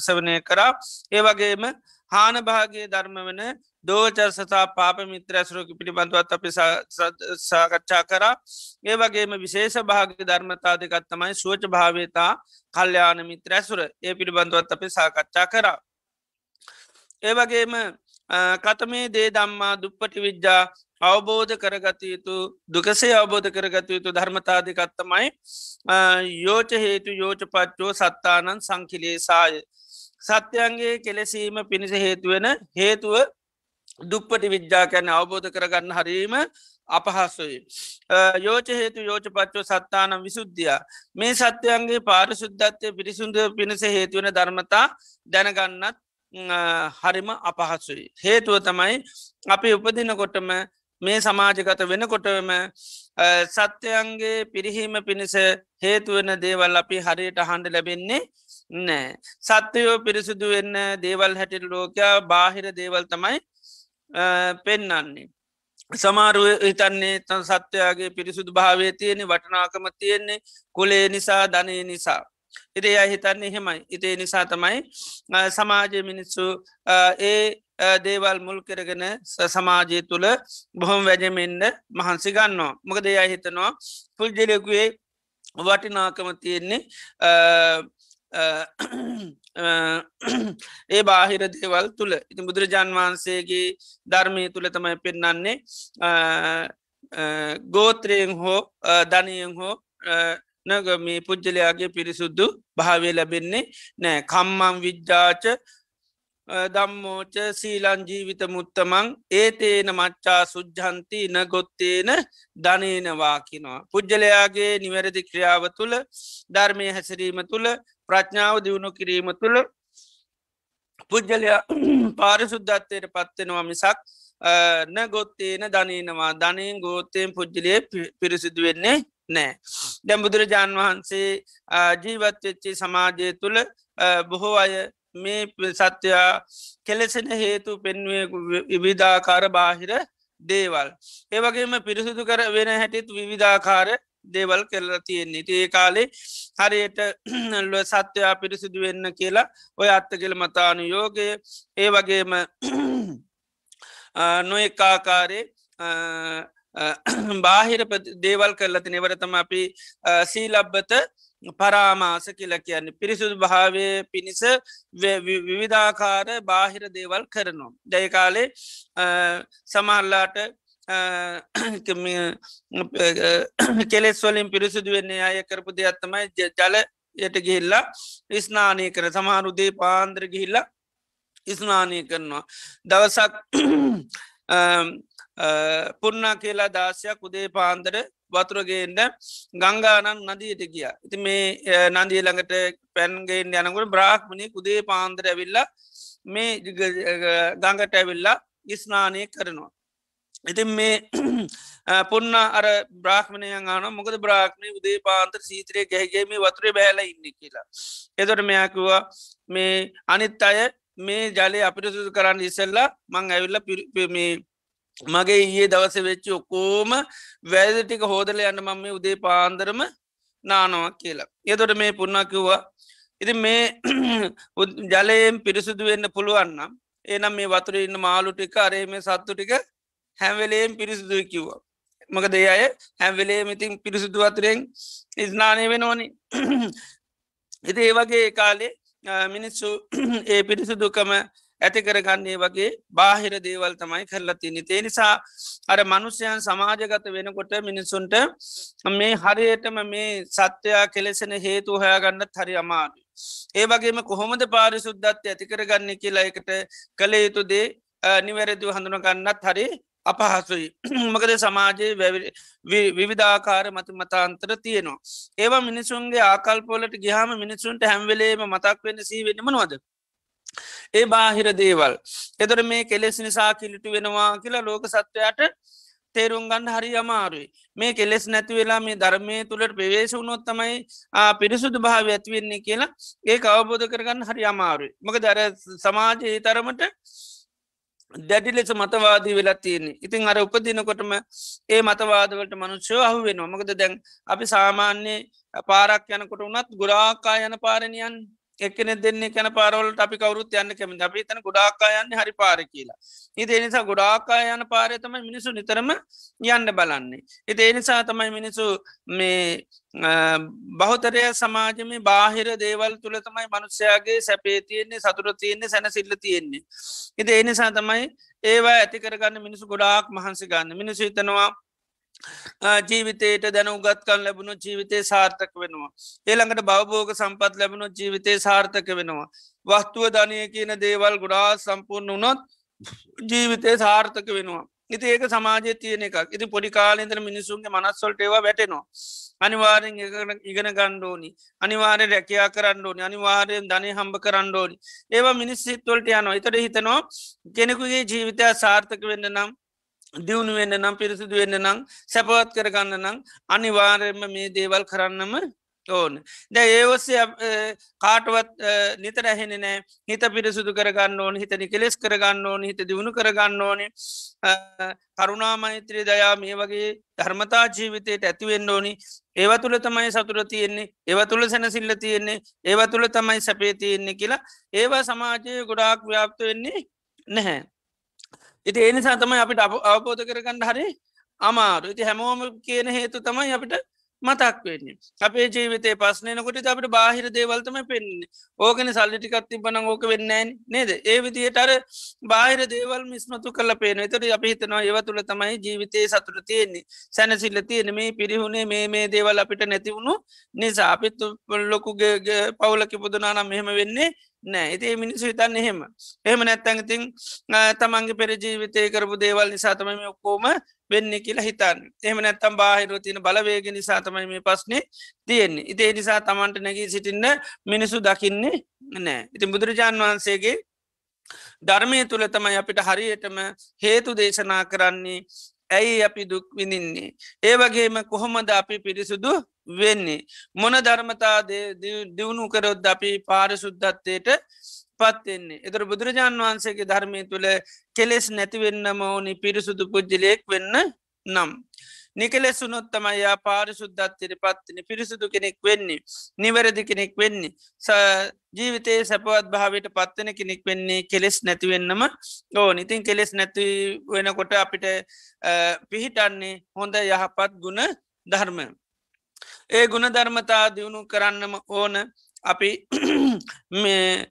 S2: සවනය කරා. ඒවගේම හානභාගේ ධර්ම වන දෝචර් සතා පාප මිත්‍ර ඇසුරක පිළිබඳවත් අපි සාකච්ඡා කරා. ඒ වගේම විශේෂ භාග ධර්මතා දෙකත් තමයි සුවච භාවතා කල්්‍යයාන මිත්‍ර ඇසුර. ඒ පිළිබඳවත් අපි සාකච්ඡා කරා. ඒ වගේම කතමේ දේ දම්මා දුප්පටි විද්‍යා අවබෝධ කරගත යුතු දුකසේ අවබෝධ කරගත යුතු ධර්මතාධකත්තමයි යෝච හේතු යෝච පච්චෝ සත්තානන් සංකිලේ සාය සත්‍යයන්ගේ කෙලෙසීම පිණිස හේතුවෙන හේතුව දුප්පටි විද්‍යාකැන අවබෝධ කරගන්න හරීම අපහස්සුයි. යෝච හේතු යෝච පච්චෝ සත්තානම් විසුද්ධිය. මේ සත්‍යයන්ගේ පාරිශුද්ධත්වය පිරිසුන්ද පිණිස හේතුවන ධර්මතා දැනගන්නත් හරිම අපහසුයි. හේතුව තමයි අපි උපදිනකොටම මේ සමාජගත වෙනකොටම සත්‍යයන්ගේ පිරිහීම පිණිස හේතුවන දේවල් අපි හරියට හන්ඩ ලැබෙන්නේ නෑ. සත්‍යයෝ පිරිසිදු වෙන්න දේවල් හැටිල් ලෝකයා බාහිර දේවල් තමයි පෙන්නන්නේ. සමාරුව හිතන්නේ තන් සත්‍යයාගේ පිරිසුදු භාවය තියෙනෙ වටනාකම තියෙන්නේ කුලේ නිසා ධනය නිසා. ඉදේ අය හිතන්නේ හෙමයි ඉතේ නිසා තමයි සමාජය මිනිස්සු ඒ දේවල් මුල් කරගෙන සමාජය තුළ බොහොම වැජමෙන්ඩ මහන්සි ගන්නවා. මොක දෙයා හිතනවා පුල්ජලකුවේ වටිනාකම තියෙන්නේ ඒ බාහිර දේවල් තුළ. ඉති බුදුරජාන් වහන්සේගේ ධර්මය තුළ තමයි පෙන්නන්නේ ගෝත්‍රයෙන් හෝ ධනයෙන් හෝ නග මේ පුද්ජලයාගේ පිරිසුද්දු භාවය ලැබෙන්නේ නෑ. කම්මම් විද්‍යාච දම්මෝච සීලන් ජීවිත මුත්තමං ඒතේන මච්චා සුජ්ජන්ති න ගොත්තේන ධනේනවාකිනවා. පුද්ගලයාගේ නිවැරදි ක්‍රියාව තුළ ධර්මය හැසිරීම තුළ ප්‍රඥාව දියුණු කිරීම තුළ පුද්ගලයා පාරිසුද්ධත්වයට පත්වෙනවා මිසක් න ගොත්තේන ධනීනවා ධනයෙන් ගෝතයෙන් පුද්ජලය පිරිසිදු වෙන්නේ නෑ. දැම් බුදුරජාණන් වහන්සේ ජීවත්වෙච්චි සමාජය තුළ බොහෝ අය මේ සත්‍යයා කෙලෙසෙන හේතු පෙන්වේ විවිධාකාර බාහිර දේවල්. ඒවගේම පිරිසිදු කර වෙන හැටිත් විවිධාකාර දේවල් කෙල්ල තියෙන්නේ ඒ කාලේ හරියට සත්‍යයා පිරිසිදු වෙන්න කියලා ඔය අත්තගෙල මතානු යෝගය ඒ වගේම නොඒකාකාරේ බාහිර දේවල් කරලති නිවරතම අපි සීලබ්බත පරාමාස කියල කියන්නේ පිරිසුදු භාවය පිණිස විවිධාකාර බාහිර දේවල් කරනවා. දැයකාලේ සමහල්ලාට කෙලෙස් වලින් පිරිසිදු වෙන්නේ අය කරපු දෙයක්ත්තමයි ජල යට ගිහිල්ලා ස්නානය කර සමහරුදේ පාන්ද්‍ර ගිහිල්ලා ස්නානය කරනවා. දවසක් පුර්ණා කියලා දාසයක් උදේ පාන්දර වතුරගේන්ට ගංගානන් නදීට ගිය. ඉති මේ නන්දිය ළඟට පැන්ගෙන් යනකට බ්‍රාහ්මණය කුදේ පාන්දර ඇවිල්ලා මේ ගඟට ඇවිල්ලා ඉස්නානය කරනවා. ඉතින් මේ පුන්න අර බ්‍රාහ්මණයන් ආන මොකද බ්‍රාහ්මණය උදේ පාන්තර සීතරය ගැහගේම වතුරේ බෑල ඉන්න කියලා. එතොට මෙයාකිවා මේ අනිත් අය මේ ජලය අපිට සුදු කරන්න ඉසල්ලා මං ඇවිල්ල පිරිපමේ මගේ ඊයේ දවස වෙච්චි ඔක්කෝම වැෑද ටික හෝදල යන්න මම මේ උදේ පාන්දරම නානවා කියලා. එතොට මේ පුුණා කිව්වා. ඉති මේ ජලයෙන් පිරිසුදු වෙන්න පුළුවන්නම් ඒනම් මේ වතුර ඉන්න මාලු ටික අරේ මේ සත්තු ටික හැම්වෙලේම් පිරිසිදුව කිව්වා. මක දේ අය හැම්වෙලේ ඉතින් පිරිසිදු අතුරෙන් ඉස්නානය වෙනෝනි. ඉති ඒ වගේ කාලේ මිනිස්සු ඒ පිරිසිදුකම ඇති කරගන්නේ වගේ බාහිර දේවල් තමයි කරලා තිනි තේ නිසා අර මනුස්්‍යයන් සමාජගත වෙනකොට මිනිස්සුන්ට මේ හරියටම මේ සත්‍යයා කෙලෙසෙන හේතු හොයාගන්නත් හරි අමාරු. ඒ වගේම කොහොමද පාරිසුද්ධත්ය ඇතිකරගන්න කියලා එකට කළ යුතුදේ නිවැරදිව හඳුනගන්නත් හරි අපහසුයි මකද සමාජයේ විවිධාකාර මත මතාන්තර තියෙනවා. ඒවා මිනිසුන්ගේ ආකල්පොලට ගහම මිනිසුන්ට හැම්වෙලේම මතක් වෙන්න සී වෙනමනවද. ඒ බාහිර දේවල්. එතොට මේ කෙලෙස් නිසා කිලිටු වෙනවා කියලා ලෝක සත්වයට තේරුම් ගන්න හරි අමාරුයි. මේ කෙලෙස් නැති වෙලා මේ ධර්මය තුළට ප්‍රවේශ වුණොත්තමයි පිරිසුදු භාව ඇතිවෙන්නේ කියලා ඒ අවබෝධ කරගන්න හරි අමාරුයි. මක දර සමාජයේ තරමට දැඩි ලෙස මතවාදී වෙලා තියෙන්නේ ඉතින් අර උපදිනකොටම ඒ මතවාදවලට මනුෂ්‍යෝ අහු වෙන මොකද දැන් අපි සාමාන්‍යයේ පාරක් යනකොට උනත් ගුරාකා යන පාරණයන් එකන දෙන්නේ කැන පාරවලට අපි කවරුත් යන්න කැමි අපි තන ගොඩාකා යන්න හරි පාර කියලා. ඉති එනිසා ගොඩාකා යන පාරය තමයි මිනිසු නිතරම යන්න බලන්නේ. ඉති එනිසා තමයි මිනිසු මේ බහතරය සමාජම බාහිර දේවල් තුළ තමයි මනුෂ්‍යයාගේ සැපේ තියෙන්නේ සතුර තියෙන්නේ සැන සිල්ල තියෙන්නේ ඉති එනිසා තමයි ඒවා ඇති කරගන්න මිනිසු ගොඩාක් මහන්සි ගන්න. මිනිසු හිතනවා ජීවිතයට දැන උගත්කන් ලැබුණු ජීවිතය සාර්ථක වෙනවා. ඒළඟට බවබෝග සම්පත් ලැබුණු ජීවිතය සාර්ථක වෙනවා. වස්තුව ධනය කියන දේවල් ගොඩා සම්පූර්ණ වනොත් ජීවිතය සාර්ථක වෙනවා. ඉති ඒක සමාජය තියෙන එකක් ඉති පොඩි කාලෙන්දර මිනිසුන්ගේ මනස්සොල්ට ඒවා වැටෙනවා. අනිවාරෙන් ඉගෙන ගණ්ඩෝනි අනිවාරය රැකයා කරන්න ඕනි අනිවාරයෙන් ධනය හම්බ කරන්න ඕනි ඒවා මිනිස් සිත්වලට යනවා එතට හිතනවා කෙනෙකුගේ ජීවිතය සාර්ථක වෙන්න නම් දියුණු වෙන්න නම් පිරිසිදු වෙන්න නම් සැපවත් කරගන්න නම් අනිවාර්යම මේ දේවල් කරන්නම ඕන. ද ඒවස්සේ කාටවත් නිතර ඇහෙන නෑ හිත පිරිසුදු කරගන්න ඕන හිතනි කෙලෙස් කරගන්න ඕන හිත දියුණු කරගන්න ඕන. කරුණා මෛත්‍රී දයා මේ වගේ ධර්මතා ජීවිතයට ඇතිවෙන්න ඕනි. ඒව තුළ තමයි සතුර තියෙන්නේ. ඒව තුළ සැනසිල්ල තියෙන්නේ. ඒව තුළ තමයි සැපේ තියෙන්නේ කියලා ඒවා සමාජය ගොඩාක් ව්‍යාප්ත වෙන්නේ නැහැ. ඉති එනිසා තමයි අපිට අවබෝධ කරගන්න හරි අමාරු. ඉති හැමෝම කියන හේතු තමයි අපිට මතක් වෙන්නේ. අපේ ජීවිතේ පස්සනයනකොට අපට බාහිර දේවල්තම පෙන්න්නේ ඕකන සල්ලිටිකත් තිබන ඕක වෙන්න නේද? ඒ විදියට අර බාහිර දේවල් මිස්මතු කල පේන එතට අප හිතනවා ඒව තුළ තමයි ජීවිතය සතුර තියෙන්නේ. සැනසිල්ල තියෙන මේ පිරිහුණේ මේ මේ දේවල් අපිට නැතිවුණු නිසා. අපිත් ලොකුගේ පවුලකි පුදනානම් මෙහෙම වෙන්නේ නෑ. ඉති මිනිස්සු හිතන්න එහෙම. එහෙම නැත්තැඟතින් තමන්ගේ පෙරජීවිතය කරපු දේවල් නිසාතමම ඔක්කෝම වෙන්න කියලා හිතන්න. එහම නැත්තම් බාහිරුව තින බලවේග නිසාතමයි මේ පස්නේ තියෙන්නේ. ඉතිේ නිසා තමන්ට නැගී සිටින්න මිනිසු දකින්නේ නෑ. ඉතින් බුදුරජාණන් වහන්සේගේ ධර්මය තුළ තමයි අපිට හරියටම හේතු දේශනා කරන්නේ ඇයි අපි දුක් විඳින්නේ. ඒ වගේම කොහොමද අපි පිරිසුදු වෙන්නේ. මොන ධර්මතා දියුණු කරොත් අපි පාරශුද්ධත්වයට පත්වෙන්නේ. එතර බුදුරජාණන් වහන්සේගේ ධර්මය තුළ කෙලෙස් නැතිවෙන්නම ඕනි පිරිසුදු පුද්ජලයෙක් වෙන්න නම්. නිකලෙසුනොත් තමයියා පාරිශුද්ධත්වයට පත්තින පිරිසුදු කෙනෙක් වෙන්නේ නිවැරදි කෙනෙක් වෙන්නේ ජීවිතයේ සැපවත් භාවට පත්වන කෙනෙක් වෙන්නේ කෙලෙස් නැතිවෙන්නම ඕ ඉතින් කෙලෙස් නැති වෙනකොට අපිට පිහිටන්නේ හොඳ යහපත් ගුණ ධර්ම. ඒ ගුණ ධර්මතා දියුණු කරන්නම ඕන අපි මේ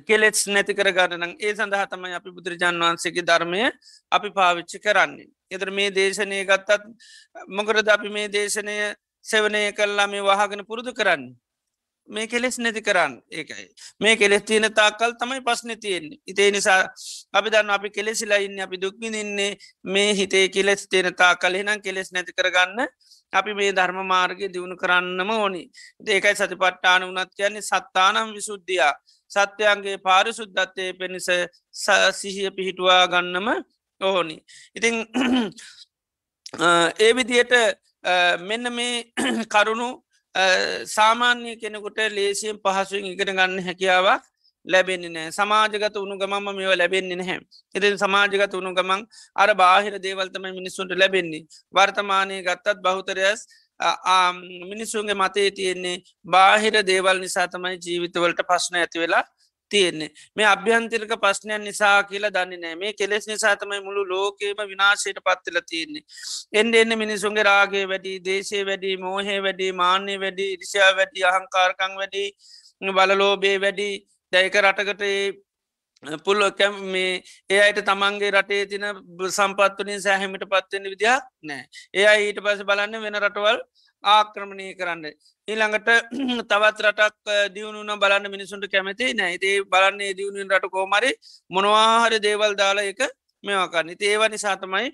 S2: කෙලෙස් නැති කරගන්නන ඒ සඳහා තමයි අපි බුදුරජාන් වහන්සේගේ ධර්මය අපි පාවිච්චි කරන්නේ. එතර මේ දේශනය ගත්තත් මොකරද අපි මේ දේශනය සෙවනය කල්ලා මේ වහගෙන පුරුදු කරන්න. මේ කෙලෙස් නැති කරන්න. ඒකයි. මේ කෙලෙස් තියෙන තාකල් තමයි පස්න තියෙන්නේ ඉතේ නිසා අපි දන්න අපි කෙලෙසිලා ඉන්න අපි දුක්මිනින්නේ මේ හිතේ කෙලෙස් තියෙන තා කලෙනම් කෙලෙස් නැති කරගන්න අපි මේ ධර්ම මාර්ගය දියුණු කරන්නම ඕනි. ඒකයි සති පට්ටාන වනත් කියන්නේ සත්තානම් විසුද්ධියයා සත්‍යයන්ගේ පාරිසුද්ධත්තය පෙනිස සිහිය පිහිටුවා ගන්නම ඕනි. ඉතිං ඒ විදියට මෙන්න මේ කරුණු සාමාන්‍ය කෙනෙකුට ලේසියෙන් පහසුවෙන් ඉගෙන ගන්න හැකියාවක් ලැබෙන්නේ නෑ සමාජගත වුණු ගමම මෙව ලැබෙන්නේ නැහැ. ඉතින් සමාජගත වුණු ගමන් අර බාහිර දේවල්තම මිනිස්සුන්ට ලැබෙන්නේ. වර්තමානය ගත්තත් බහුතරයස් මිනිස්සුන්ගේ මතේ තියෙන්නේ බාහිර දේවල් නිසා තමයි ජීවිතවලට පශ්න ඇති වෙලා තියෙන්නේ. මේ අභ්‍යන්තිරක ප්‍රශ්නයන් නිසා කියලා දන්නේ නෑ මේ කෙලෙස් නිසාතමයි මුළු ලෝකේම විනාශයට පත්තිල තියෙන්නේ. එන්ඩ එන්න මිනිසුන්ගේ රාගේ වැඩි දේශය වැඩි මෝහේ වැඩි මාන්‍ය වැඩි ඉරිෂා වැඩි අහංකාරකං වැඩි බලලෝබේ වැඩි. දැයක රටකට පුල්ලොකැම් මේ ඒ අයට තමන්ගේ රටේ තින සම්පත්වනින් සෑහමිට පත්වෙන විදිහක් නෑ ඒ ඊට පස බලන්න වෙන රටවල් ආක්‍රමණය කරන්න. ඊළඟට තවත් රටක් දියුණුන බලන්න මිනිසුන්ට කැමති නෑතේ බලන්නේ දියුණුවෙන් රට කෝමරි මොනවාහරි දේවල් දාලා එක මෙවාකන්න ඒව නිසාතමයි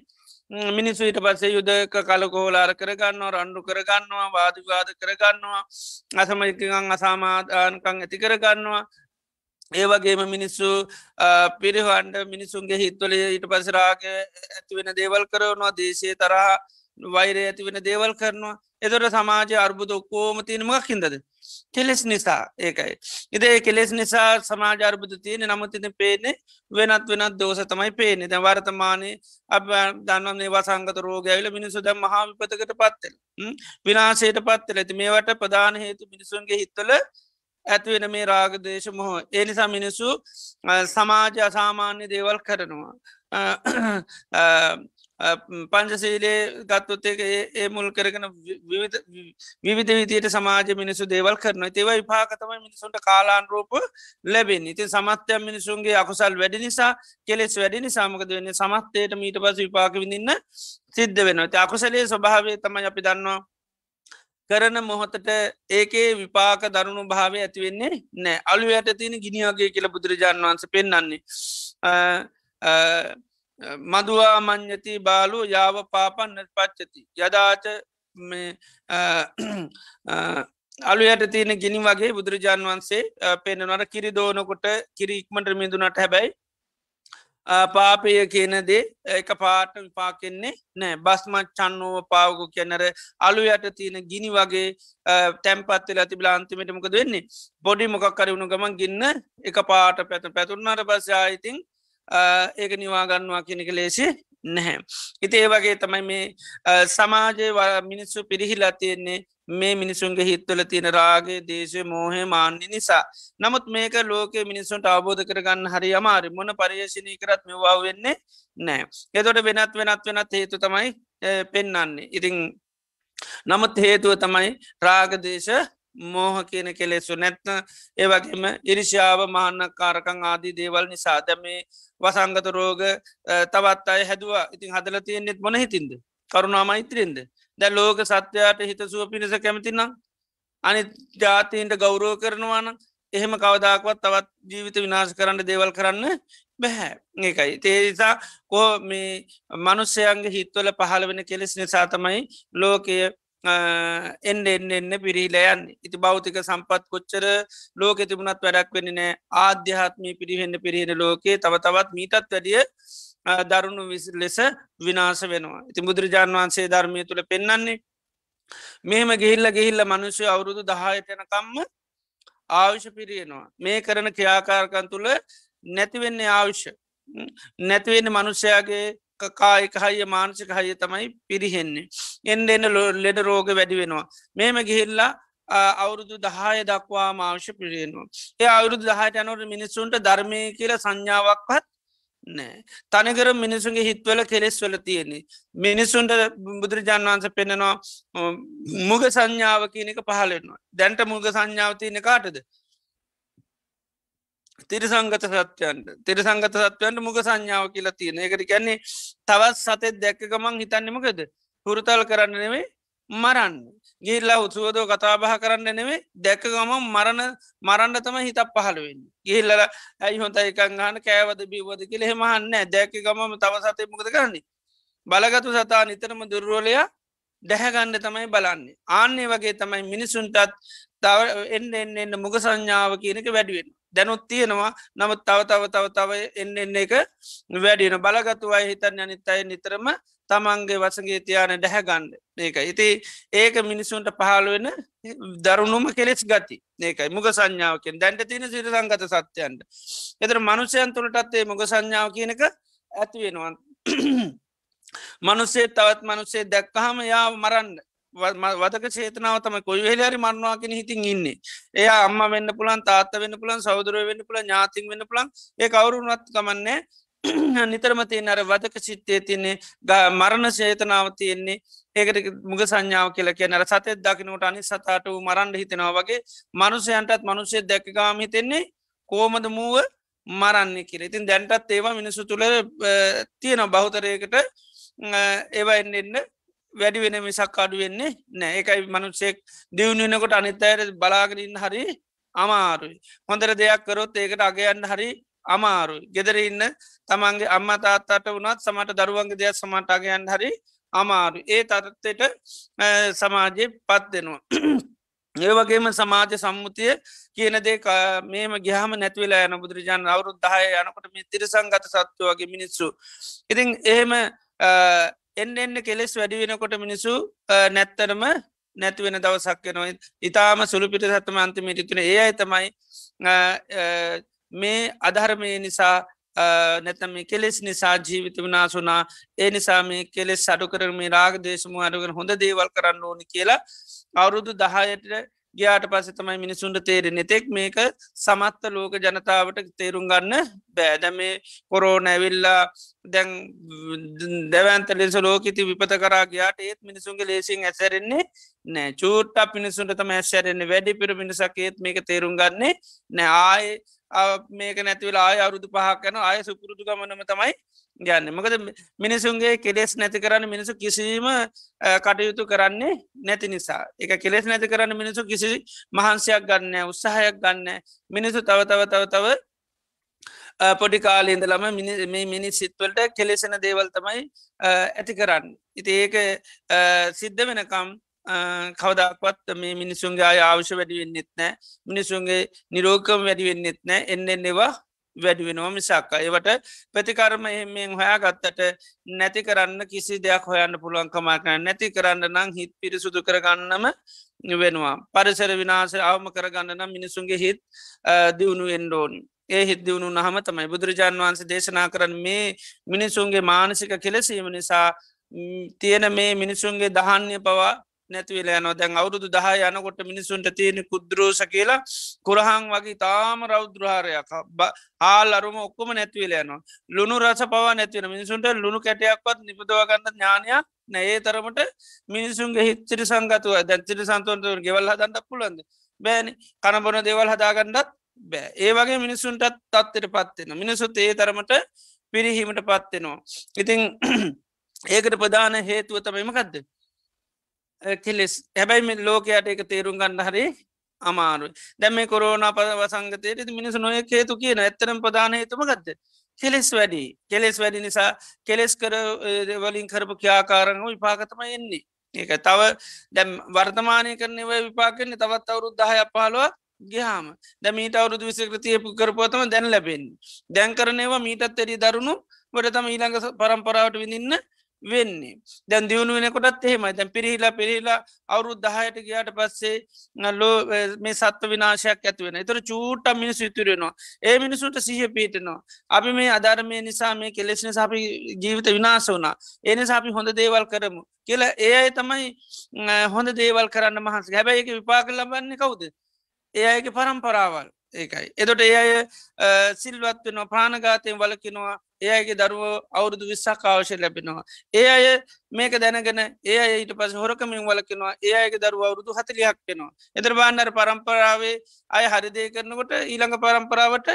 S2: මිනිස්සු ඊට පස්සේ යුදක කලකෝලාර කරගන්නවා රණ්ඩු කරගන්නවා වාදවාද කරගන්නවා අසමයිකං අසාමාධානකං ඇති කරගන්නවා. ඒවගේම මිනිස්සු පිරිහන්ඩ මිනිසුන්ගේ හිත්වල ඊට පසරාග ඇතිවෙන දේවල් කරනවා දේශය තරහා වෛරය ඇතිවෙන දේවල් කරනවා. එතොට සමාජය අර්බුද ඔක්කෝම තියනමක් හිදද කෙලෙස් නිසා ඒකයි. ඉදේ කෙලෙස් නිසා සමාජ අර්බුද තියෙන නමුතින පේනෙ වෙනත් වෙනත් දෝස තමයි පේනෙ දැ වර්තමානය අප දන්නන්නේ වසංගත රෝගඇවිල මිනිසු දැම් මහාවිපතකට පත්තෙල් විනාශයට පත්තල ඇති මේවට ප්‍රධාන හේතු මිනිසුන්ගේ හිත්තල ඇතිවෙන මේ රාගදේශ මොහෝ. ඒ නිසා මිනිස්සු සමාජ අසාමාන්‍ය දේවල් කරනවා. පංචසීලේ ගත්තොත් එක ඒ මුල් කරගෙන විවිධ විදියට සමාජ මිනිසු දේවල් කරන ඒව විපාකතම මිනිසුන්ට කාලාන් රූප ලැබෙන් ඉතින් සමත්‍යය මිනිසුන්ගේ අකුසල් වැඩි නිසා කෙලෙස් වැඩි නිසාමකද වෙන්නේ සමත්වයට මීට පස විපාක විඳන්න සිද්ධ වෙනවා අකුසලේ ස්වභාවය තමයි අපි දන්නවා කරන මොහොතට ඒකේ විපාක දරුණු භාවය ඇතිවෙන්නේ නෑ අලුවයට තියෙන ගිනිියගේ කියල බුදුරජාණන් වන්ස පෙන්න්නන්නේ මදවා මං්ඥති බාලු යාව පාපන්න පච්චති යදාච අලුයට තියෙන ගිනි වගේ බුදුරජාන් වන්සේ පෙන්නනට කිරි දෝනකොට කිරි ඉක්මට මිදුනට හැබැයි පාපය කියනදේ එක පාට විපාකෙන්නේ නෑ බස්මත් චන්නුව පාවකු කියන්නර අලු යට තියෙන ගිනි වගේ තැම්පත්වෙල ඇතිබිලා අන්තිමටමකද වෙන්නේ? බොඩි මොකක් කරවුණු ගමන් ගින්න එක පාට පැත පැතුන්නට පසායිතින් ඒක නිවාගන්නවා කියනක ලේසි නැහැ. ඉති ඒ වගේ තමයි මේ සමාජය මිනිස්සු පිරිහිලා තියෙන්නේ මේ මිනිසුන්ගේ හිත්වල තියෙන රාගේ දේශය මෝහය මාන්‍ය නිසා. නමුත් මේක ලෝක මිනිසුන්ට අවබෝධ කරගන්න හරි අමාරි මොන පර්යේශනය කරත් මෙවා වෙන්නේ නෑ. එතොට වෙනත් වෙනත් වෙනත් හේතු තමයි පෙන්නන්නේ. ඉතිං නමුත් හේතුව තමයි රාගදේශ මෝහ කියන කෙලෙසු නැත්න ඒවගේම ඉරිෂාව මහන්න කාරකං ආදී දේවල් නිසා දැම මේ වසංගත රෝග තවත් අය හැදවා. ඉතින් හදල තියෙන්නෙත් මොන හිතින්ද? කරුණා මෛත්‍රින්ද දැ ලෝක සත්‍යයට හිත සුව පිණිස කැමතිනම් අනි ජාතීන්ට ගෞරෝ කරනවාන එහෙම කවදාකවත් තවත් ජීවිත විනාශ කරන්න දේවල් කරන්න බැහැ. ඒකයි. තේනිසා කෝ මේ මනුස්සයන්ගේ හිත්වල පහළ වෙන කෙලෙස් නිසා තමයි ලෝකය එන්න එන්න එන්න පිරිහිලයන් ඉති බෞතික සම්පත් කොච්චර ලෝක තිබුණත් වැඩක් වෙන්න නෑ ආධ්‍යාත්මී පිරිහෙන්න පිරිහෙන ලෝකයේ තව තවත් මීටත් වැඩිය දරුණු විසි ලෙස විනාස වෙනවා ඉති බුදුරජාණන් වහන්සේ ධර්මය තුළ පෙන්න්නන්නේ මෙහෙම ගිහිල්ල ගිහිල්ල මනුෂ්‍ය අවුරුදු දහයටනකම්ම ආවිෂ පිරියෙනවා මේ කරන ක්‍රියාකාරකන් තුළ නැතිවෙන්නේ ආවිශ්‍ය නැතිවෙන්න මනුෂ්‍යයාගේ කායික හය මානසික හය තමයි පිරිහෙන්නේ. එන්න එන්න ලෙඩ රෝග වැඩි වෙනවා. මෙම ගිහිල්ලා අවුරුදු දහය දක්වා මාංශ පිරියෙනවා ඒ අවුරුදු දහයට යනොට මිනිස්සුන්ට ධර්මය කියල සංඥාවක්වත් නෑ. තනිකර මිනිසුන්ගේ හිත්වල කෙලෙස් වල තියෙන්නේ. මිනිස්සුන්ට බුදුරජාන් වන්ස පෙන්නවා මුග සංඥාව කියනක පහලෙන්වා දැන්ට මුග සංඥාව තියෙන කාටද? තිරසංගත සත්‍යයන්ට තිරසංගත සත්වයන්ට මුග සංඥාව කියලා තියෙන. එකට කියන්නේ තවත් සතෙත් දැක්ක ගමන් හිතන්නමකද හුරුතල් කරන්න නෙවේ මරන්න. ගිල්ලා උත්සුවදෝ කතාබහ කරන්න නෙවේ දැක්ක ගම මරණ මරන්න තම හිතක් පහළුවෙන් ගිල්ල ඇයි හොත එකන්ගහන කෑවද බිවද කියල හෙමහන්න දැක්ක ගමම තව සතය මුකද කරන්නේ? බලගතු සතා නිතරම දුර්වලයා දැහැගන්න තමයි බලන්නේ. ආන්නේ වගේ තමයි මිනිසුන්ටත් තව එන්න එන්න එන්න මුග සංඥාව කියනක වැඩුවෙන් දැනුත් තියෙනවා. නමුත් තව තව තව තව එන්න එන්න එක වැඩියන බලගතුවයි හිතන් අනිත් අය නිතරම තමන්ගේ වසගේ තියාන ඩැහැගන්න ඒක ඉති ඒක මිනිසුන්ට පහළුවෙන දරුණුම කෙලෙස් ගති. ඒකයි මුග සංඥාවකෙන් දැන්ට තියෙන සිර සංගත සත්‍යයන්ට. එතර මනුෂයන් තුළටත්තේ මුග සංඥාව කියනක ඇති වෙනවා. මනුස්සේ තවත් මනුස්සේ දැක්කහම යා මරන්න. වදක චේතනාව තම කොයි වෙලරි මරණවාගෙන හිතින් ඉන්නේ. එයා අම්ම වෙන්න පුළන් තාත්ත වෙන්න පුළන් සෞදරය වෙන්න පුළ ඥාතින් වෙන්න පුළන් ඒ කවරුනත් කමන්නේ නිතරම තියෙන් අර වදක චිත්තය තියන්නේ මරණ ශේතනාව තියෙන්නේ. ඒකට මුග සංඥාව කියල කිය නර සතත් දකිනට අනි සතාට වූ මරන්ඩ හිතෙනවා වගේ මනුසයන්ටත් මනුෂ්‍ය දැක්කගාම හිතෙන්නේ කෝමද මූුව මරන්නේ කියර ඉතින් දැන්ටත් ඒවා මිනිසු තුළ තියෙන බෞතරයකට ඒවා එන්න එන්න. වැඩි වෙන මිසක් අඩු වෙන්නේ නෑ එකයි මනුස්සෙක් දියුණුවෙනකොට අනිත්තයට බලාගෙනන්න හරි අමාරුයි. හොඳර දෙයක් කරොත් ඒකට අගයන්න හරි අමාරුයි. ගෙදර ඉන්න තමන්ගේ අම්ම තාත්තට වනත් සමට දරුවන්ගේ දෙයක් සමටගයන් හරි අමාරු ඒ තත්ත්යට සමාජය පත් දෙනවා ඒ වගේම සමාජ සම්මුතිය කියන දේ මේම ගහම නැතිවෙලා යන බුදුරජාන් අවුරුත් දහය යනකොට මේ තිරසංගත සත්ව වගේ මිනිස්සු. ඉතින් එහෙම එන්න එන්න කෙලෙස් වැඩි වෙනකොට මිනිසු නැත්තරම නැතිවෙන දවසක් වෙනවා ඉතාම සුළුපිට සත්තම අන්තිමටිතුන ඒ අයි තමයි මේ අධර්මය නිසා නැතම කෙලෙස් නිසා ජීවිත වනාසුනා ඒ නිසා මේ කෙලෙස් අඩු කරම රාග දේශම අඩුගෙන හොඳ දේවල් කරන්න ඕනි කියලා අවුරුදු දහයට ගයාට පස තමයි මිනිසුන්ට තේරෙන තෙක් මේක සමත්ත ලෝක ජනතාවට තේරුම් ගන්න බෑද මේ කොරෝ නැවිල්ලා දැන් දැවන්ත ලෙස ලෝකති විපත කරා ගයාට ඒත් මිනිසුන්ගේ ලේසින් ඇසරෙන්නේ නෑ. චූට්ට පිනිසුන්ට තම ඇසරෙන්නේ. වැඩි පිර මිනිසක් ඒත් මේක තේරුම් ගන්නේ නෑ. ආය මේක නැතිවලා ආය අවුරුදු පහක් කන ආය සුපුරුදු ගමනම තමයි ගන්න මකද මිනිසුන්ගේ කෙලෙස් නැති කරන්න මිනිසු කිසිීම කටයුතු කරන්නේ නැති නිසා. එක කෙලෙස් නැති කරන්න මිනිසු කිසි මහන්සයක් ගන්න උත්සාහයක් ගන්න මිනිසු තව තව තව තව පොඩි කාලේන්දලම මේ මිනි සිත්වලට කෙලෙසෙන දේවල් තමයි ඇති කරන්න. ඉති ඒක සිද්ධ වෙනකම් කවදක්වත් මේ මිනිසුන්ගේ අය අවශ්‍ය වැඩි වෙන්නෙත් නෑ මිනිසුන්ගේ නිරෝකම වැඩි වෙන්නෙත් නෑ එන්න එන්නවා වැඩි වෙනවා මිසක්ක ඒවට ප්‍රතිකර්ම එහෙමෙන් හොයා ගත්තට නැති කරන්න කිසි දෙයක් හොයන්න පුළුවන්කමක් නැති කරන්න නං හිත් පිරිසුදු කරගන්නම වෙනවා පරිසර විනාස අවම කරගන්න නම් මිනිසුන්ගේ හිත් දියුණු එන්ඩෝන් ඒ හිත් දියුණු නහම තමයි බුදුරජාන් වහන්සේ දේශනා කරන්න මේ මිනිසුන්ගේ මානසික කෙලෙසීම නිසා තියෙන මේ මිනිසුන්ගේ දහන්නේ පවා නැතිවල යන දැන් අවුරුදු දහ යනකොට මිනිසුන්ට තියෙන කුද්‍රෝෂ කියලා කුරහන් වගේ තාම රෞද්‍රහාරයක්. හාල් අරුම ඔක්කොම නැතිවල යනවා. ලුණු රස පවා නැතිවෙන මිනිසුන්ට ලුණු කැටයක්වත් නිපදවගන්න ඥානයක් නෑ තරමට මිනිසුන්ගේ හිච්චිරි සංගතුව දැන්චිරි සන්තවන්තුව ගෙවල් හදන්න පුළන්ද බෑන. කනබොන දෙවල් හදාගන්නත් බෑ. ඒ වගේ මිනිසුන්ටත් තත්වට පත්වෙන මිනිසුත් ඒ තරමට පිරිහීමට පත්වෙනවා ඉතිං ඒකට ප්‍රධාන හේතුව තමයිමකක්ද කෙලෙස්. හැබැයි මෙ ලෝකයට එක තේරුම් ගන්න හරි අමාරු දැම කොරෝන පදව සංගතයට මිනිස නොය හේතු කියන ඇත්තරම් ප්‍රධාන හේතුම ගත්ත කෙලෙස් වැඩි. කෙලෙස් වැඩි නිසා කෙලෙස් කර වලින් කරපු ක්‍යාකාරංව විපාකතම එන්නේ. ඒක තව දැම් වර්තමානය කරනව විපාකන්නේ තවත් අවුරුත් දහය පහලුව ගහාම ද මීට අවුරුදු විසකෘතියපු කරපුවතම දැන් ලැබෙන් දැන් කරනවා මීටත් එරි දරුණු වට තම ඊළඟ පරම්පරාවට විඳන්න වෙන්නේ. දැන් දියුණු වෙනකොටත් එහෙමයි. දැන් පිරිහිලා පිරිහිලා අවුරුත් දහයට ගයාට පස්සේ ලෝ මේ සත්ව විනාශයක් ඇතිවෙන එතර චූට්ට මිනිස් විතුරෙනවා ඒ මිනිසුන්ට සිහ පීටනවා අපි මේ අධර්මය නිසා මේ කෙලෙස්න සපි ජීවිත විනාස වුනා එනි සාපි හොඳ දේවල් කරමු කියල. ඒ අයි තමයි හොඳ දේවල් කරන්න මහන්ස. හැබැයි එක විපාක ලබන්නේ කවුද? ඒ අයගේ පරම්පරාවල්. ඒකයි. එතොට ඒ අය සිල්වත් වෙනවා ප්‍රාණගාතයෙන් වලකිනවා ඒ අයගේ දරුව අවුරුදු විස්සක් අවශ්‍ය ලැබෙනවා. ඒ අය මේක දැනගෙන ඒ අයට පස හොරකමින් වලකිනවා ඒ අයගේ දරුව අවුරුදු හතලියක් වෙනවා. එතර බාන්නර පරම්පරාවේ අය හරිදය කරනකොට ඊළඟ පරම්පරාවට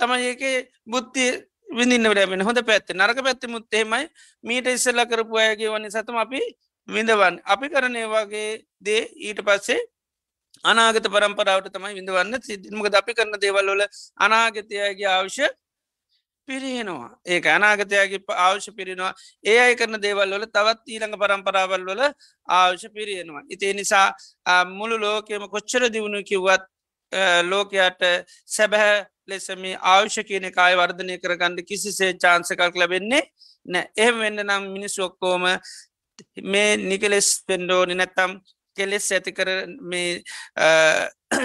S2: තම ඒක බුද්ධිය විඳින්න වැඩබෙන හොඳ පැත්ත නරක පැත්ති මුත්තේමයි මීට ඉස්සල්ල කරපු අයගේ වනි සතම අපි විඳවන් අපි කරනය වගේ දේ ඊට පස්සේ අනාගත පරම්පරාවට තමයි විඳවන්න සිදමක අපි කරන දේවල්වල අනාගතයගේ අවශ්‍ය පිරිහෙනවා ඒක අනාගතයගේ අවශ්‍ය පිරිෙනවා ඒ අයි කරන දේවල්වල තවත් ඊළඟ පරම්පරාවල් වල අවශ්‍ය පිරියෙනවා ඉතිේ නිසා මුළු ලෝකෙම කොච්චර දියුණු කිව්වත් ලෝකයට සැබැහැ ලෙසම අවශ්‍ය කියන කාය වර්ධනය කරගන්න කිසිසේ චාන්සකක් ලැබෙන්නේ නෑ එහෙම වෙන්න නම් මිනිස් ඔක්කෝම මේ නිකලෙස් පෙන්ඩෝනි නැත්තම් කෙලෙස් ඇති කර මේ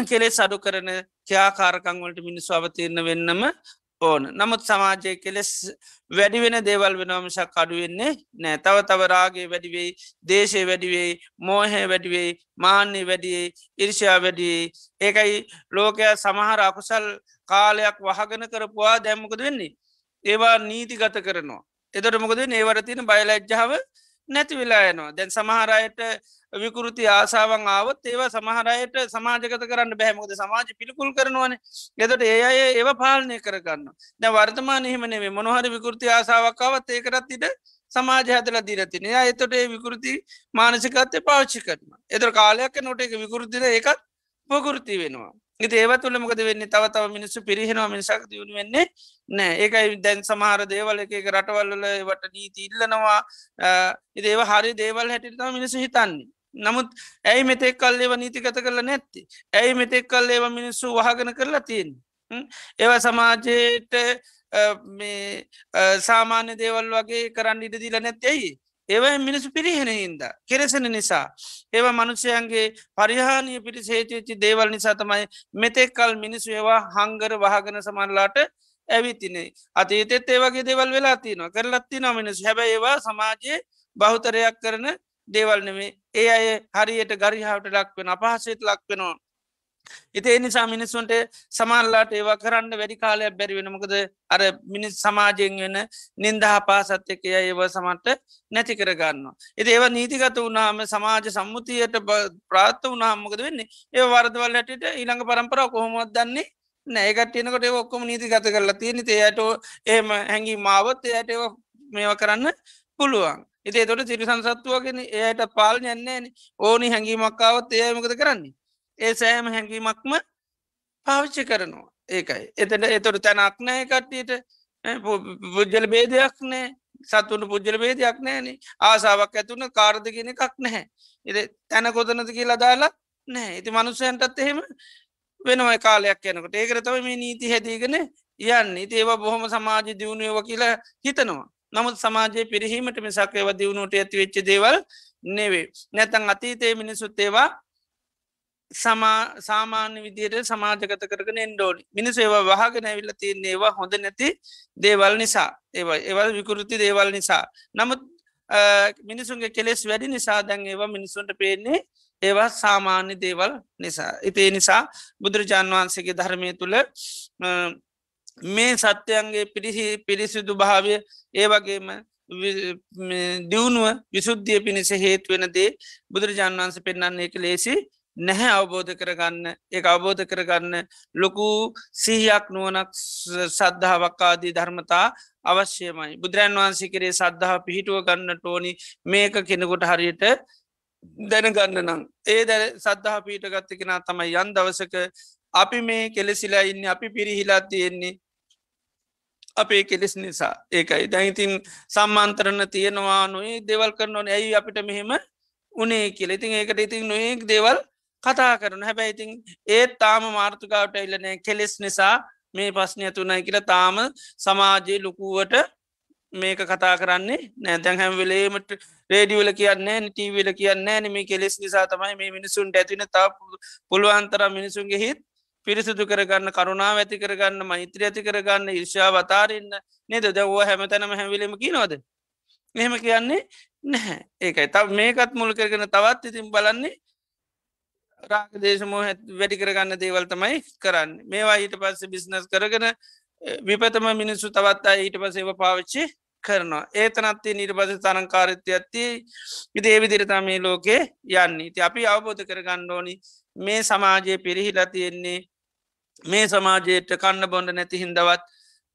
S2: කෙලෙස් අඩු කරන ක්‍යාකාරකංවලට මිනිස්සු අවතිරන්න වෙන්නම ඕන නමුත් සමාජය කෙලෙස් වැඩි වෙන දේවල් වෙනමශක් අඩුවෙන්නේ නෑ තව තවරාගේ වැඩිවෙයි දේශය වැඩිවෙයි මෝහය වැඩිවෙයි මාන්‍ය වැඩියේ ඉර්ෂා වැඩියේ ඒකයි ලෝකයා සමහර අකුසල් කාලයක් වහගෙන කරපුවා දැම්මකද වෙන්නේ ඒවා නීති ගත කරනවා එතොට මොකද ඒවට තියෙන බයිලජ්ජාව නැති වෙලා යනවා දැන් සමහරයට විකෘති ආසාවන් ආවත් ඒවා සමහරයට සමාජගත කරන්න බැහමකද සමාජ පිළිකුල් කරනවන. එතට ඒ අය ඒව පාලනය කරගන්න දැ වර්තමාන හිමනේ මොනහරි විකෘති ආසාාවක්කාවත් ඒකරත් ඉට සමාජ හදල දීරතින එතොට ඒ විකෘති මානසිකත්තය පාච්චි කරන එතර කාලයක් නොට එක විකෘතිද? ඒකත් පොකෘති වෙනවා. ඉති ඒව තුළ මොකද වෙන්නේ? තව තව මිනිස්සු පිරිහෙනවා මිනිසක් දියුණු වෙන්නේ නෑ ඒකයි දැන් සමහර දේවල් එක රටවල්ල වට නීති ඉල්ලනවා. ඉදේව හරි දේවල් හැටිතම මිනිසු හිතන්නේ. නමුත් ඇයි මෙතෙක් කල්ලේව නීතිගත කරල නැත්ති? ඇයි මෙතෙක් කල්ලේව මිනිස්සු වහගෙන කරලා තියෙන් ඒව සමාජයට සාමාන්‍ය දේවල් වගේ කරන්න ඉඩ දීල නැත්තැයි ඒව මිනිසු පිරිහෙන හින්ද කෙරෙසෙන නිසා. ඒවා මනුෂ්‍යයන්ගේ පරිහානය පිටි හේතුච්චි දේවල් නිසා තමයි මෙතෙක් කල් මිනිස්සු ඒවා හංගර වහගෙන සමන්ලාට ඇවිතිනේ අතීතෙත් ඒවගේ දෙවල් වෙලා තිනවා කරලත්ති නොමිනිස් හැබැ ඒවා සමාජයේ බහුතරයක් කරන දේවල් නෙමේ. ඒ අය හරියට ගරිහාවට ලක්වෙන අපහසේත් ලක්වෙනවා ඉති එනිසා මිනිස්සුන්ට සමල්ලාට ඒවා කරන්න වැඩි කාලයක් බැරි වෙනමකද අර මිනිස් සමාජයෙන් වෙන නින්දහ පාසත් එකය ඒව සමට නැති කරගන්න. එති ඒව නීතිගත වුණාම සමාජ සම්මුතියට ප්‍රාත්ත වුණහමකද වෙන්නේ? ඒ වරදවල් හැටියට ඊළඟ පරම්පරාව කොහොමොත් දන්නේ නෑකටයනකොට ඔක්කොම නීති ගත කරලා තියෙන එයට ඒම හැඟි මාවත් එයට මේව කරන්න පුළුවන්. ඉති තොට සිරිසන් සත්තුවගෙන එයට පාල් යන්නේ ඕනි හැඟීමක්කාවත් ඒයමකද කරන්නේ. ඒ සෑම හැඟීමක්ම පාවිච්චි කරනවා. ඒකයි. එතට එතොට තැනක් නෑ කට්ටියට. පුද්ජල බේදයක් නෑ සත්තුන පුද්ජල බේදයක් නෑන ආසාාවක් ඇතුන කාර්දගෙන එකක් නැහැ. එ තැන කොතනද කියලා දාලා නෑ ඉති මනුස්සයන්ටත් එහෙම වෙනවයි කාලයක් යනකට. ඒකරතව මේ නීති හැදීගෙන යන්න. ඉති ඒවා බොහොම සමාජ දියුණුවව කියලා හිතනවා. නමුත් සමාජයේ පිරිහීමට මිසක් ඒව දියුණුවට ඇති වෙච්ච දේවල් නෙවේ. නැතන් අතීතයේ මිනිසුත් ඒවා සමා සාමාන්‍ය විදියට සමාජගත කරගෙන එන්ඩෝඩි මිනිස් ඒවා වහගෙන ඇවිල්ල තියන්නේ ඒවා හොඳ නැති දේවල් නිසා. ඒවා ඒවල් විකෘති දේවල් නිසා. නමුත් මිනිසුන්ගේ කෙලෙස් වැඩි නිසා දැන් ඒවා මිනිසුන්ට පේන්නේ ඒවා සාමාන්‍ය දේවල් නිසා. ඉතිේ නිසා බුදුරජාන් වහන්සේගේ ධර්මය තුළ මේ සත්‍යයන්ගේ පිරිහි පිරිසිදු භාවය ඒ වගේම දියුණුව විසුද්ධිය පිණිස හේත්වෙනදේ බුදුරජාන් වන්ස පෙන්න්නන්නේ එක ලේසි නැහැ අවබෝධ කරගන්න. ඒ අවබෝධ කරගන්න ලොකු සිහියක් නුවනක් සද්ධාවක්කාදී ධර්මතා අවශ්‍යමයි. බුදුරන් වහන්සේ කරේ සද්ධහා පිහිටුව ගන්න ටෝනි මේක කෙනෙකුට හරියට දැනගන්න නම්. ඒ දැ සද්ධහා පීට ගත්තකෙන තමයි යන් දවසක අපි මේ කෙලෙසිලා ඉන්න අපි පිරිහිලා තියෙන්නේ. අපේ කෙලෙස් නිසා. ඒකයි. දැයිතින් සම්මාන්තරණ තියෙනවා නොේ දෙවල් කරනවන ඇයි අපිට මෙහෙම උනේ කියල. ඉතින් ඒකට ඉතින් නොයෙක් දේවල් කතා කරන හැබැයි ඉතින් ඒත් තාම මාර්ථකාවට එල්ලනෑ කෙලෙස් නිසා මේ පස්්නය තුනයි කියලා තාම සමාජයේ ලොකුවට මේක කතා කරන්නේ නෑතැන් හැම් වෙලේමට රේඩියවල කියන්නේ ටීවල කියන්නේ නම කෙලෙස් නිසා තමයි මේ මිනිසුන්ට ඇතින තා පුළුවන්තර මිනිසුන්ගේ හිත් පිරිසිදු කරගන්න කරුණා ඇති කරගන්න මෛත්‍ර ඇති කරගන්න ඉර්ෂා වතාරන්න නේද? දව්ව හැමතැනම හැවිලීම කිනවද එහෙම කියන්නේ නැහැ. ඒකයි. ත මේකත් මුල් කරගෙන තවත් ඉතින් බලන්නේ රාග දේශමෝ වැඩි කරගන්න දේවල් තමයි කරන්න. මේවා ඊට පස්ස බිස්නස් කරගෙන විපතම මිනිස්සු තවත්තා ඊට පසේව පාවිච්චි කරනවා. ඒතනත්තේ නිට පස තරංකාරිත්‍ය ඇත්ති විදේ විදිරතා මේ ලෝකේ යන්නේ. ති අපි අවබෝධ කරගන්න ඕනි මේ සමාජයේ පිරිහිලා තියෙන්නේ මේ සමාජයට කන්න බොන්ඩ නැති හින්දවත්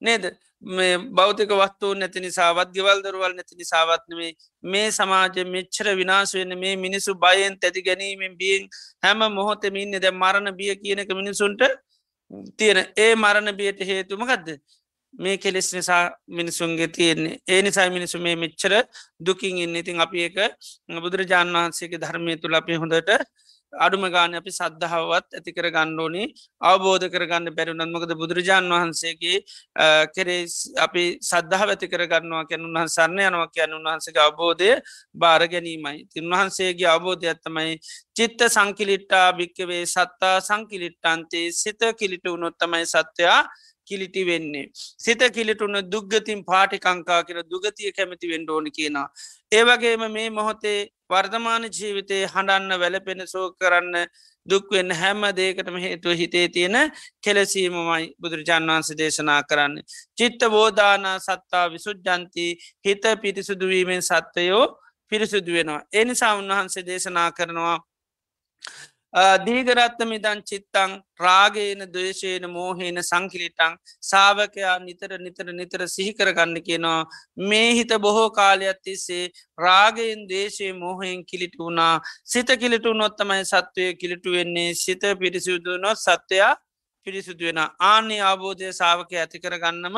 S2: නේද? මේ බෞතික වස්තුූ නැති නිසාවත් ගෙවල් දරුවල් නැති නිසාවත්නේ මේ සමාජ මෙච්චර විනාශ වෙන මේ මිනිසු බයෙන් තැති ගැනීමෙන් බියෙන් හැම මොහොතමින්න දැ මරණ බිය කියනක මිනිසුන්ට තියෙන ඒ මරණ බියට හේතුමකක්ද මේ කෙලෙස් නිසා මිනිසුන්ගේ තියෙන්නේ. ඒ නිසා මිනිසු මේ මෙච්චර දුකින් ඉන්න. ඉතින් අපි එක බුදුරජාණන් වහන්සේගේ ධර්මය තුළ අපි හොඳට අඩුම ගාන අපි සද්ධාවත් ඇතිකර ගණ්ඩෝනි අවබෝධ කරගන්න බැරුනන්මකද බුදුරජාණන් වහන්සේගේ කෙරේ අපි සද්ධහ ඇති කරගන්නවා කැන උන්හන් සරණ යනවා කියන උන්වහන්සගේ අවබෝධය භාර ගැනීමයි. තින්වහන්සේගේ අවබෝධය ඇත්තමයි චිත්ත සංකිලිට්ටා භික්කවේ සත්තා සංකිලිට්ටන්තේ සිත කිලිට උනොත්තමයි සත්‍යයා කිලිටි වෙන්නේ. සිත කිලිටුන්න දුග්ගතින් පාටිකංකා කියල දුගතිය කැමති වෙන්ඩෝනි කියනවා. ඒවගේම මේ මොහොතේ වර්තමාන ජීවිතය හඬන්න වැලපෙන සෝ කරන්න දුක්වෙන්න හැම දේකටම හේතුව හිතේ තියෙන කෙලසීමමයි බුදුරජාන් වන්ස දේශනා කරන්න. චිත්ත බෝධාන සත්තා විසුද්ජන්ති හිත පිරිසුදුවීමෙන් සත්වයෝ පිරිසුදු වෙනවා. එනිසා උන්වහන්සේ දේශනා කරනවා දීගරත්තමිදන් චිත්තං රාගේන දේශයන මෝහේන සංකිලිටං සාාවකයා නිතර නිතර නිතර සිහිකරගන්න කියනවා. මේ හිත බොහෝ කාලයක් තිස්සේ රාගයෙන් දේශය මෝහයෙන් කිලිට වුණා. සිත කිලිටු නොත්තමයි සත්වය කිලිටු වෙන්නේ. සිත පිරිසිුදු නොත් සත්වයා පිරිසුදු වෙන ආන්‍ය අවබෝධය සාාවක ඇති කරගන්නම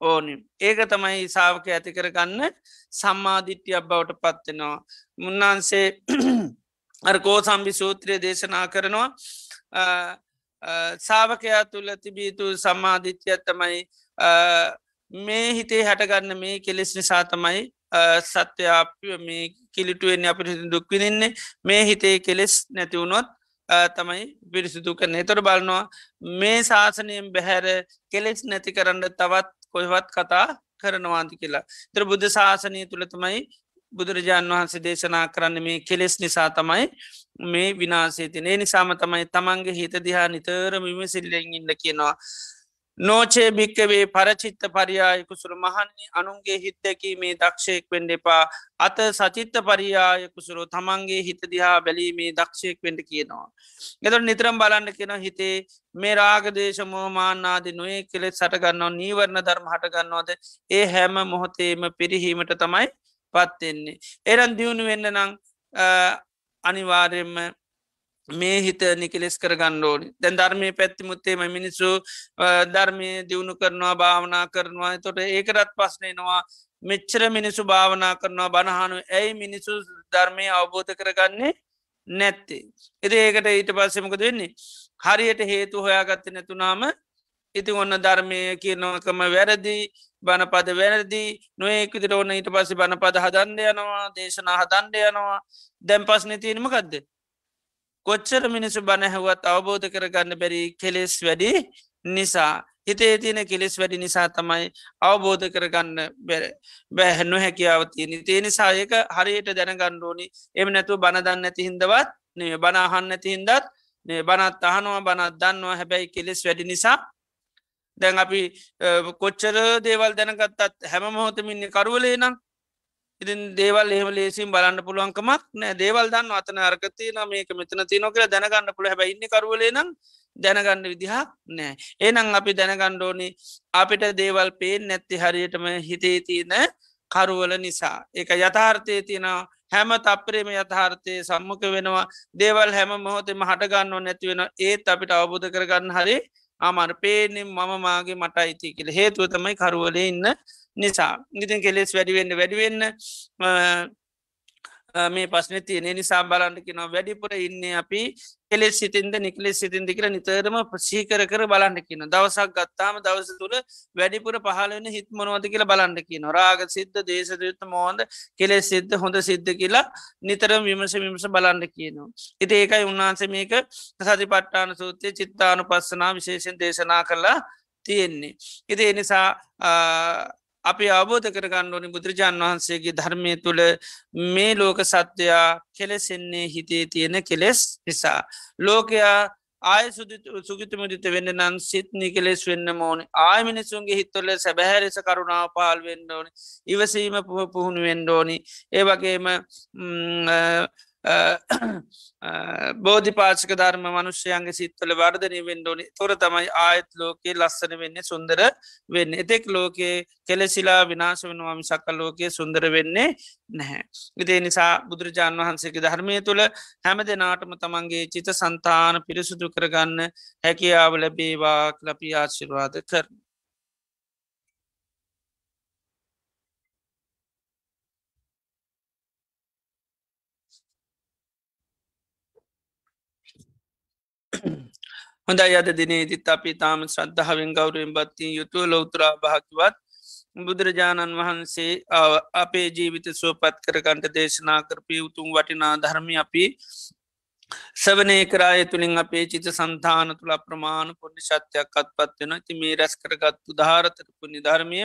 S2: ඕනි. ඒක තමයි සාාවක ඇති කරගන්න සම්මාධිට්්‍යයක් බවට පත්වෙනවා මුන්නාන්සේ අර්කෝ සම්බි සූත්‍රය දේශනා කරනවා. සාාවකයා තුළ තිබීතු සම්මාධිත්‍යය තමයි මේ හිතේ හැටගන්න මේ කෙලෙස් නිසා තමයි සත්‍යයා මේ කිලිටුවෙන් අපිට දුක්විනින්නේ මේ හිතේ කෙලෙස් නැතිවුණොත් තමයි පිරිසිදු කරන. තොර බලනවා මේ ශාසනයෙන් බැහැර කෙලෙස් නැති කරන්න තවත් කොයිවත් කතා කරනවාන්ති කියලා. තර බුද්ධ ශාසනය තුළ තමයි බුදුරජාණන් වහන්සේ දේශනා කරන්න මේ කෙලෙස් නිසා තමයි මේ විනාසේ තිනේ නිසාම තමයි තමන්ගේ හිත දිහා නිතරම විමසිල්ලෙන් ඉන්න කියනවා. නෝචේ භික්කවේ පරචිත්ත පරියායකුසුර මහන්නේ අනුන්ගේ හිත්තැකීමේ දක්ෂයෙක් වෙන්ඩ එපා අත සචිත්ත පරියායකුසුරු තමන්ගේ හිත දිහා බැලීමේ දක්ෂයෙක් වෙන්ඩ කියනවා. එතට නිතරම් බලන්න කෙන හිතේ මේ රාගදේශ මෝමාන්නාද නොේ කෙලෙත් සටගන්නවා නීවරණ ධර්ම හටගන්නවාද ඒ හැම මොහොතේම පිරිහීමට තමයි පත්වෙන්නේ. එරන් දියුණු වෙන්න නං අනිවාර්යෙන්ම මේ හිත නිකලෙස් කර ගණ්ඩෝනි දැන් ධර්මය පැත්තිමුත්තේම මිනිස්සු ධර්මය දියුණු කරනවා භාවනා කරනවා තොට ඒකරත් පස්නේනවා මෙච්චර මිනිසු භාවනා කරනවා බණහනු ඇයි මිනිසු ධර්මය අවබෝධ කරගන්නේ නැත්තේ. එද ඒකට ඊට පස්සෙමකද වෙන්නේ. හරියට හේතු හොයාගත්ත නැතුනාම ඉතින් ඔන්න ධර්මය කියනවකම වැරදි බණපද වැරදි නොයෙකුදිට ඕන්න ඊට පස්සේ බණපද හදන්ඩ යනවා දේශනා හදන්ඩ යනවා. දැම් පස්න තිීනමකක්ද කොච්චර මිනිසු බණහැවත් අවබෝධ කරගන්න බැරි කෙලෙස් වැඩි නිසා? හිතේ තියෙන කෙලෙස් වැඩි නිසා තමයි අවබෝධ කරගන්න බැහැන්නු හැකියාව තියෙන තිය නිසායක හරියට දැනගණ්ඩෝනි එම නැතුව බණදන්න ඇති හින්දවත් නේ බනාහන්න ඇති හින්දත් බනත් අහනවා බනත් දන්නවා. හැබැයි කෙලෙස් වැඩි නිසා දැන් අපි කොච්චර දේවල් දැනගත්තත් හැම මොහොතමින්න කරුවලේ නම් ඉතින් දේවල් එහෙම ලේසින් බලන්න පුළුවන්කමක් නෑ. දේවල් දන්න අතන අර්ගතින මේක මෙතන තිනො කියල දැනගන්න පුළ හැබ ඉන්න කරුවලේ නම් දැනගන්න විදිහක් නෑ. ඒනම් අපි දැනගණ්ඩෝනි අපිට දේවල් පේෙන් නැත්ති හරියටම හිතේ තියන කරුවල නිසා. එක යථාර්ථය තියෙනවා. හැම තප්පරේම යථාර්ථය සම්මුඛ වෙනවා. දේවල් හැම මොහොතෙම හටගන්න නැති වෙන ඒත් අපිට අවබෝධ කරගන්න හරි අමර පේනෙම් මම මාගේ මට අයිති කියල. හේතුව තමයි කරුවල ඉන්න නිසා. ඉතින් කෙලෙස් වැඩිවෙන්න වැඩිවෙන්න මේ පස්න තියනෙ නිසා බලන්න කිනවා වැඩිපුර ඉන්න අපි කෙලෙස් සිතින්ද නිකලෙස් සිතින්දි කියල නිතරම ප්‍රසීකර කර බලන්න කියන දවසක් ගත්තාම දවස තුළ වැඩිපුර පහලන හිත් මොනවද කියලා බලන්න කියන රාග සිද්ධ දේශදයුත්ත මෝන්ද කෙලෙස් සිද්ධ හොඳ සිද්ධ කියලා නිතරම විමස විමස බලන්න කියනවා. ඉති ඒකයි උන්වහන්ස මේක සති පට්ටාන සූත්‍රය චිත්තානු පස්සනා විශේෂෙන් දේශනා කරලා තියෙන්නේ. ඉති එනිසා අපි අවබෝධ කරගන්න ඕනි බුදුරජාන් වහන්සේගේ ධර්මය තුළ මේ ලෝක සත්‍යයා කෙලෙසෙන්නේ හිතේ තියෙන කෙලෙස් නිසා. ලෝකයා ආය සුගිතමුදිත වෙන්න නම් සිත්නි කෙලෙස් වෙන්න ඕන. ආය මිනිසුන්ගේ හිත්තුල සැබැහැරෙස කරුණාව පාල් වෙන්න ඕනි. ඉවසීම පුහුණු වෙන්න ඕනි. ඒ වගේම බෝධි පාචක ධර්ම මනුෂ්‍යයන්ගේ සිත්වල වර්ධනය වෙන්ඩෝනි තොර තමයි ආයත් ලෝකයේ ලස්සන වෙන්නේ සුන්දර වෙන්න එතෙක් ලෝකයේ කෙලෙසිලා විනාශ වෙනවා මිසක්ක ලෝකයේ සුන්දර වෙන්නේ නැහැ. ඉදේ නිසා බුදුරජාණන් වහන්සේගේ ධර්මය තුළ හැම දෙනාටම තමන්ගේ චිත සන්තාන පිරිසුදු කරගන්න හැකියාව ලැබේවා ලපි ආශිර්වාද කරන. හොඳයි අද දිනේදිත් අපි තාම ශ්‍රද්ධාවෙන් ගෞරයෙන් බත්තිී යුතුව ලොවතුරා භාකිවත් බුදුරජාණන් වහන්සේ අපේ ජීවිත සුවපත් කරගන්ට දේශනා කරපය උතුම් වටිනා ධර්මි අපි සවනය කරාය තුළින් අපේ චිත සන්තාන තුළ ප්‍රමාණ පුුණි ශත්‍යයක් අත්පත්වෙන ති මේ රැස් කරගත්තු ධාරතරපු නිධර්මය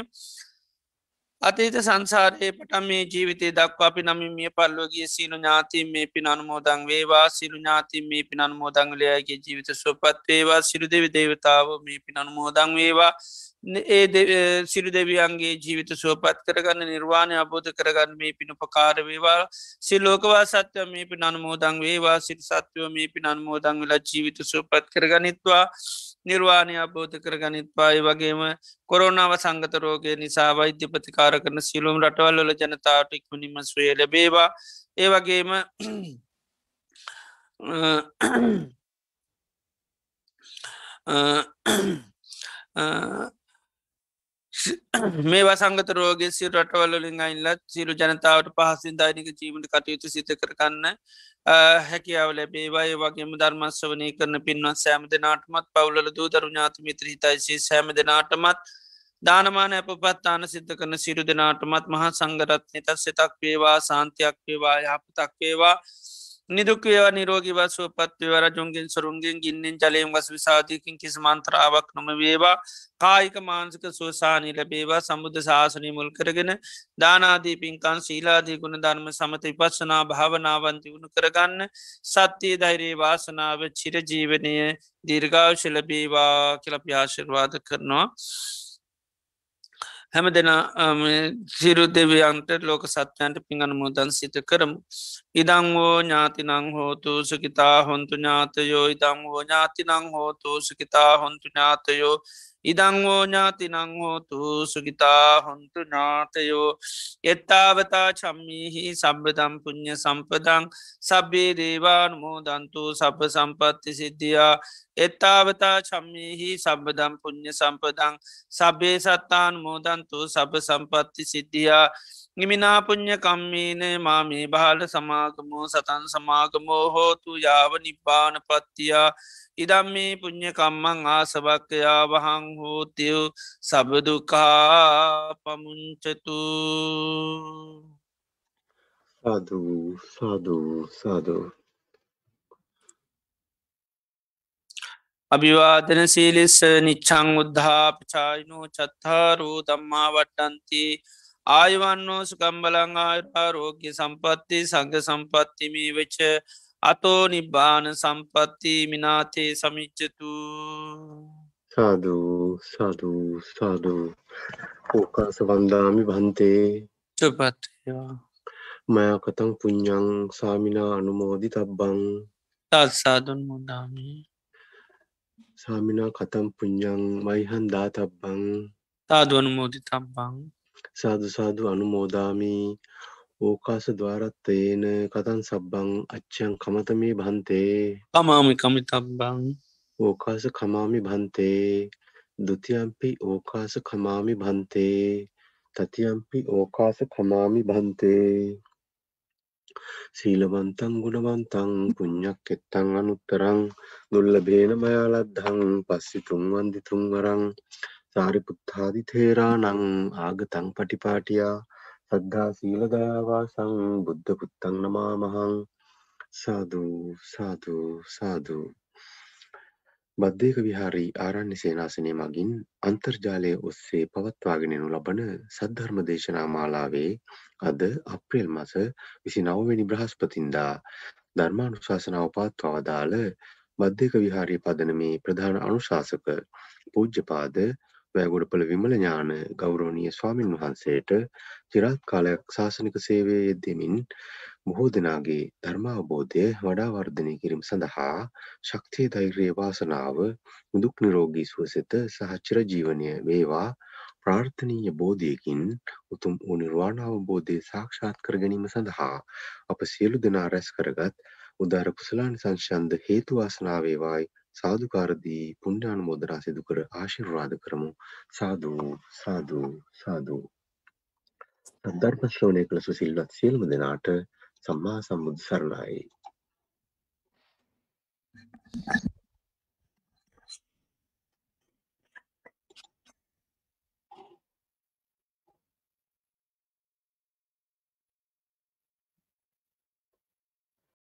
S2: අතීත සංසාරයේ පටම් මේ ජීවිතය දක්වා අපි නම මේ පල්ලෝගේ සීනු ඥාතින් මේ පින් අනුමෝදං වේවා. සිරු ඥාතින් මේ පින් අනුමෝදංගලයාගේ ජීවිත සොපත් වේවා. සිරු දෙවි දේවතාව මේ පින් අනුමෝදං වේවා. ඒ සිරු දෙවියන්ගේ ජීවිත සුවපත් කරගන්න නිර්වාණය අබෝධ කරගන්න මේ පිණුපකාර වේවා. සිල්ලෝකවා සත්‍ය මේ පින් අනුමෝදං වේවා. සිරි සත්‍යව මේ පින් අනුමෝදං වෙලා ජීවිත සුවපත් කරගනිත්වා. නිර්වාණය අබෝධ කරගනිත්වායි වගේම කොරෝනාව සංගත රෝගය නිසා වෛද්‍ය ප්‍රතිකාර කරන සිලුම් රටවල්ල ජනතාවට ඉක්මනිම ස්වේ ලැබේවා. ඒ වගේම මේවා සංගත රෝග සි රටවල්ලින් අයිල්ලත් සිරු ජනතාවට පහසින් දෛනික ජීවිත කටයුතු සිත කරගන්න හැකියාව ලැබේවායි වගේම ධර්මස් වනය කරන පින්වත් සෑම දෙනාටමත් පවුල දූ දරු ඥාති මිත්‍ර හිතයිසි සෑම දෙනාටමත් දානමාන අපපත්තාන සිද්ධ කරන සිරු දෙනාටමත් මහා සංගරත්නය තත් සිතක් වේවා සාන්තියක් වේවා යහපතක් වේවා. නිදුක්වේවා නිරෝගී වසුව පත්ව රජුන්ගෙන් සරුන්ගෙන් ගින්නෙන් ජලයෙන් වස් විසාධයකින් කිසි මන්ත්‍රාවක් නොම වේවා කායික මාන්සික සෝසානී ලැබේවා සමුද ශාසනය මුල් කරගෙන දානාදී පින්කන් සීලාදී ගුණ ධර්ම සමත විපස්සනා භාවනාවන්ති වුණු කරගන්න සත්‍යයේ ධෛරයේ වාසනාව චිරජීවනය දීර්ගාවශලබේවා කියලප්‍යාශිර්වාද කරනවා. හැම දෙනා සිරු දෙවියන්ට ලෝක සත්‍යයන්ට පිඟන මුදන් සිත කරමු. ඉදංවෝ ඥාතිනං හෝතු සුකිතා හොන්තු ඥාතයෝ ඉදංවෝ ඥාතිනං හෝතු සුකිතා හොන්තු ඥාතයෝ ඉදංවෝ ඥාතිනං හෝතු සුගිතා හොන්තු ඥාතයෝ එත්තාවතා චම්මිහි සබ්බදම් පුුණ්්‍ය සම්පදං සබ්බේ දේවානුමෝදන්තු සබ සම්පත්ති සිද්ධියා එත්තාවතා චම්මිහි සබ්බදම් පුුණ්්‍ය සම්පදං සබේ සත්තාන් මෝදන්තු සබ සම්පත්ති සිද්ධියා නිමිනා පුං්ඥ කම්මීන මාමේ බාල සමාගමෝ සතන් සමාගමෝ හෝතු යාව නිබ්බාන පත්තියා. ඉදම් මේ පුං්ඥකම්මං ආසභක්කයා වහං හෝතියව් සබදුකා පමුංචතු
S1: සාධූ සාධූ සාධූ
S2: අභිවාදන සීලිස්ස නිච්චං උද්ධාපචායිනෝ චත්තාරූ දම්මා වට්ටන්ති ආයවන්නෝ සුකම්බලං ආරෝග්‍ය සම්පත්ති සංග සම්පත්තිමී වෙච්ච අතෝ නිබ්බාන සම්පත්ති මිනාතේ සමිච්චතු
S1: සාධූ සාධූ සාධූ ඕකාස වන්දාමි බන්තේ
S2: චුපත්වා
S1: මයකතං පුඤ්ඥං සාමිනා අනුමෝදි තබ්බං
S2: තත්සාදුන් මුදාමී.
S1: සාමිනා කතම් පුඤ්ඥං මයිහන් දා තබ්බං
S2: තාදුවනු මෝදි තබ්බං
S1: සාදු සාදු අනුමෝදාමි. ඕකාස ద్వාරත්තේන කතන් සබ්බං අච්චයන් කමතමේ භන්තේ.
S2: කමාමි කමිතබ්බං.
S1: ඕකාස කමාමි භන්තේ. දුතියම්පි ඕකාස කමාමි භන්තේ. තතියම්පි ඕකාස කමාමි භන්තේ. සීලවන්තං ගුණවන්තං පුඤ්ඤක් එත්තං අනුත්තරං. දුර්ලභේන මයාලද්ධං පස්සිතුං වන්දිතුං වරං සාරිපුත්තාදි තේරාණං ආගතං පටිපාටියා සද්ධා සීල දයාවාසං බුද්ධ පුත්තං නමාමහං සාදු සාදු සාදු. බද්ධයක විහාරී ආරණ්‍ය සේනාසනය මගින් අන්තර්ජාලය ඔස්සේ පවත්වාගෙන යනු ලබන සද්ධර්ම දේශනා මාලාවේ අද අප්‍රේල් මස 29 වෙනි බ්‍රහස්පතින්දා ධර්මානුශාසනාව පවත්වා වදාළ බද්ධයක විහාරයේ පදනමේ ප්‍රධාන අනුශාසක පූජ්‍යපාද වැෑගොඩපළ විමල ඥාන ගෞරවනීය ස්වාමින් වහන්සේට චිරාත් කාලයක් ශාසනික සේවයේ යෙදෙමින් බොහෝ දෙනාගේ ධර්මාවබෝධය වඩා වර්ධනය කිරීම සඳහා ශක්තිය ධෛර්යය වාසනාව නිදුක් නිරෝගී සුවසෙත සහ චිරජීවනය වේවා. ප්‍රාර්ථනීය බෝධියකින් උතුම් වූ නිර්වාණ අවබෝධය සාක්ෂාත් කර ගැනීම සඳහා අප සියලු දෙනා රැස් කරගත් උදාර කුසලානිසංශයන්ද හේතු වාසනා වේවායි සාදුකාරදී පුණ්‍යානුමෝදනා සිදු කර ආශිර්වාද කරමු. සාදු සාදු සාදු. සද්ධර්ම ශ්‍රවණය කළ සුසිල්වත් සියලුම දෙනාට සම්මා සම්බුදු සරණයි.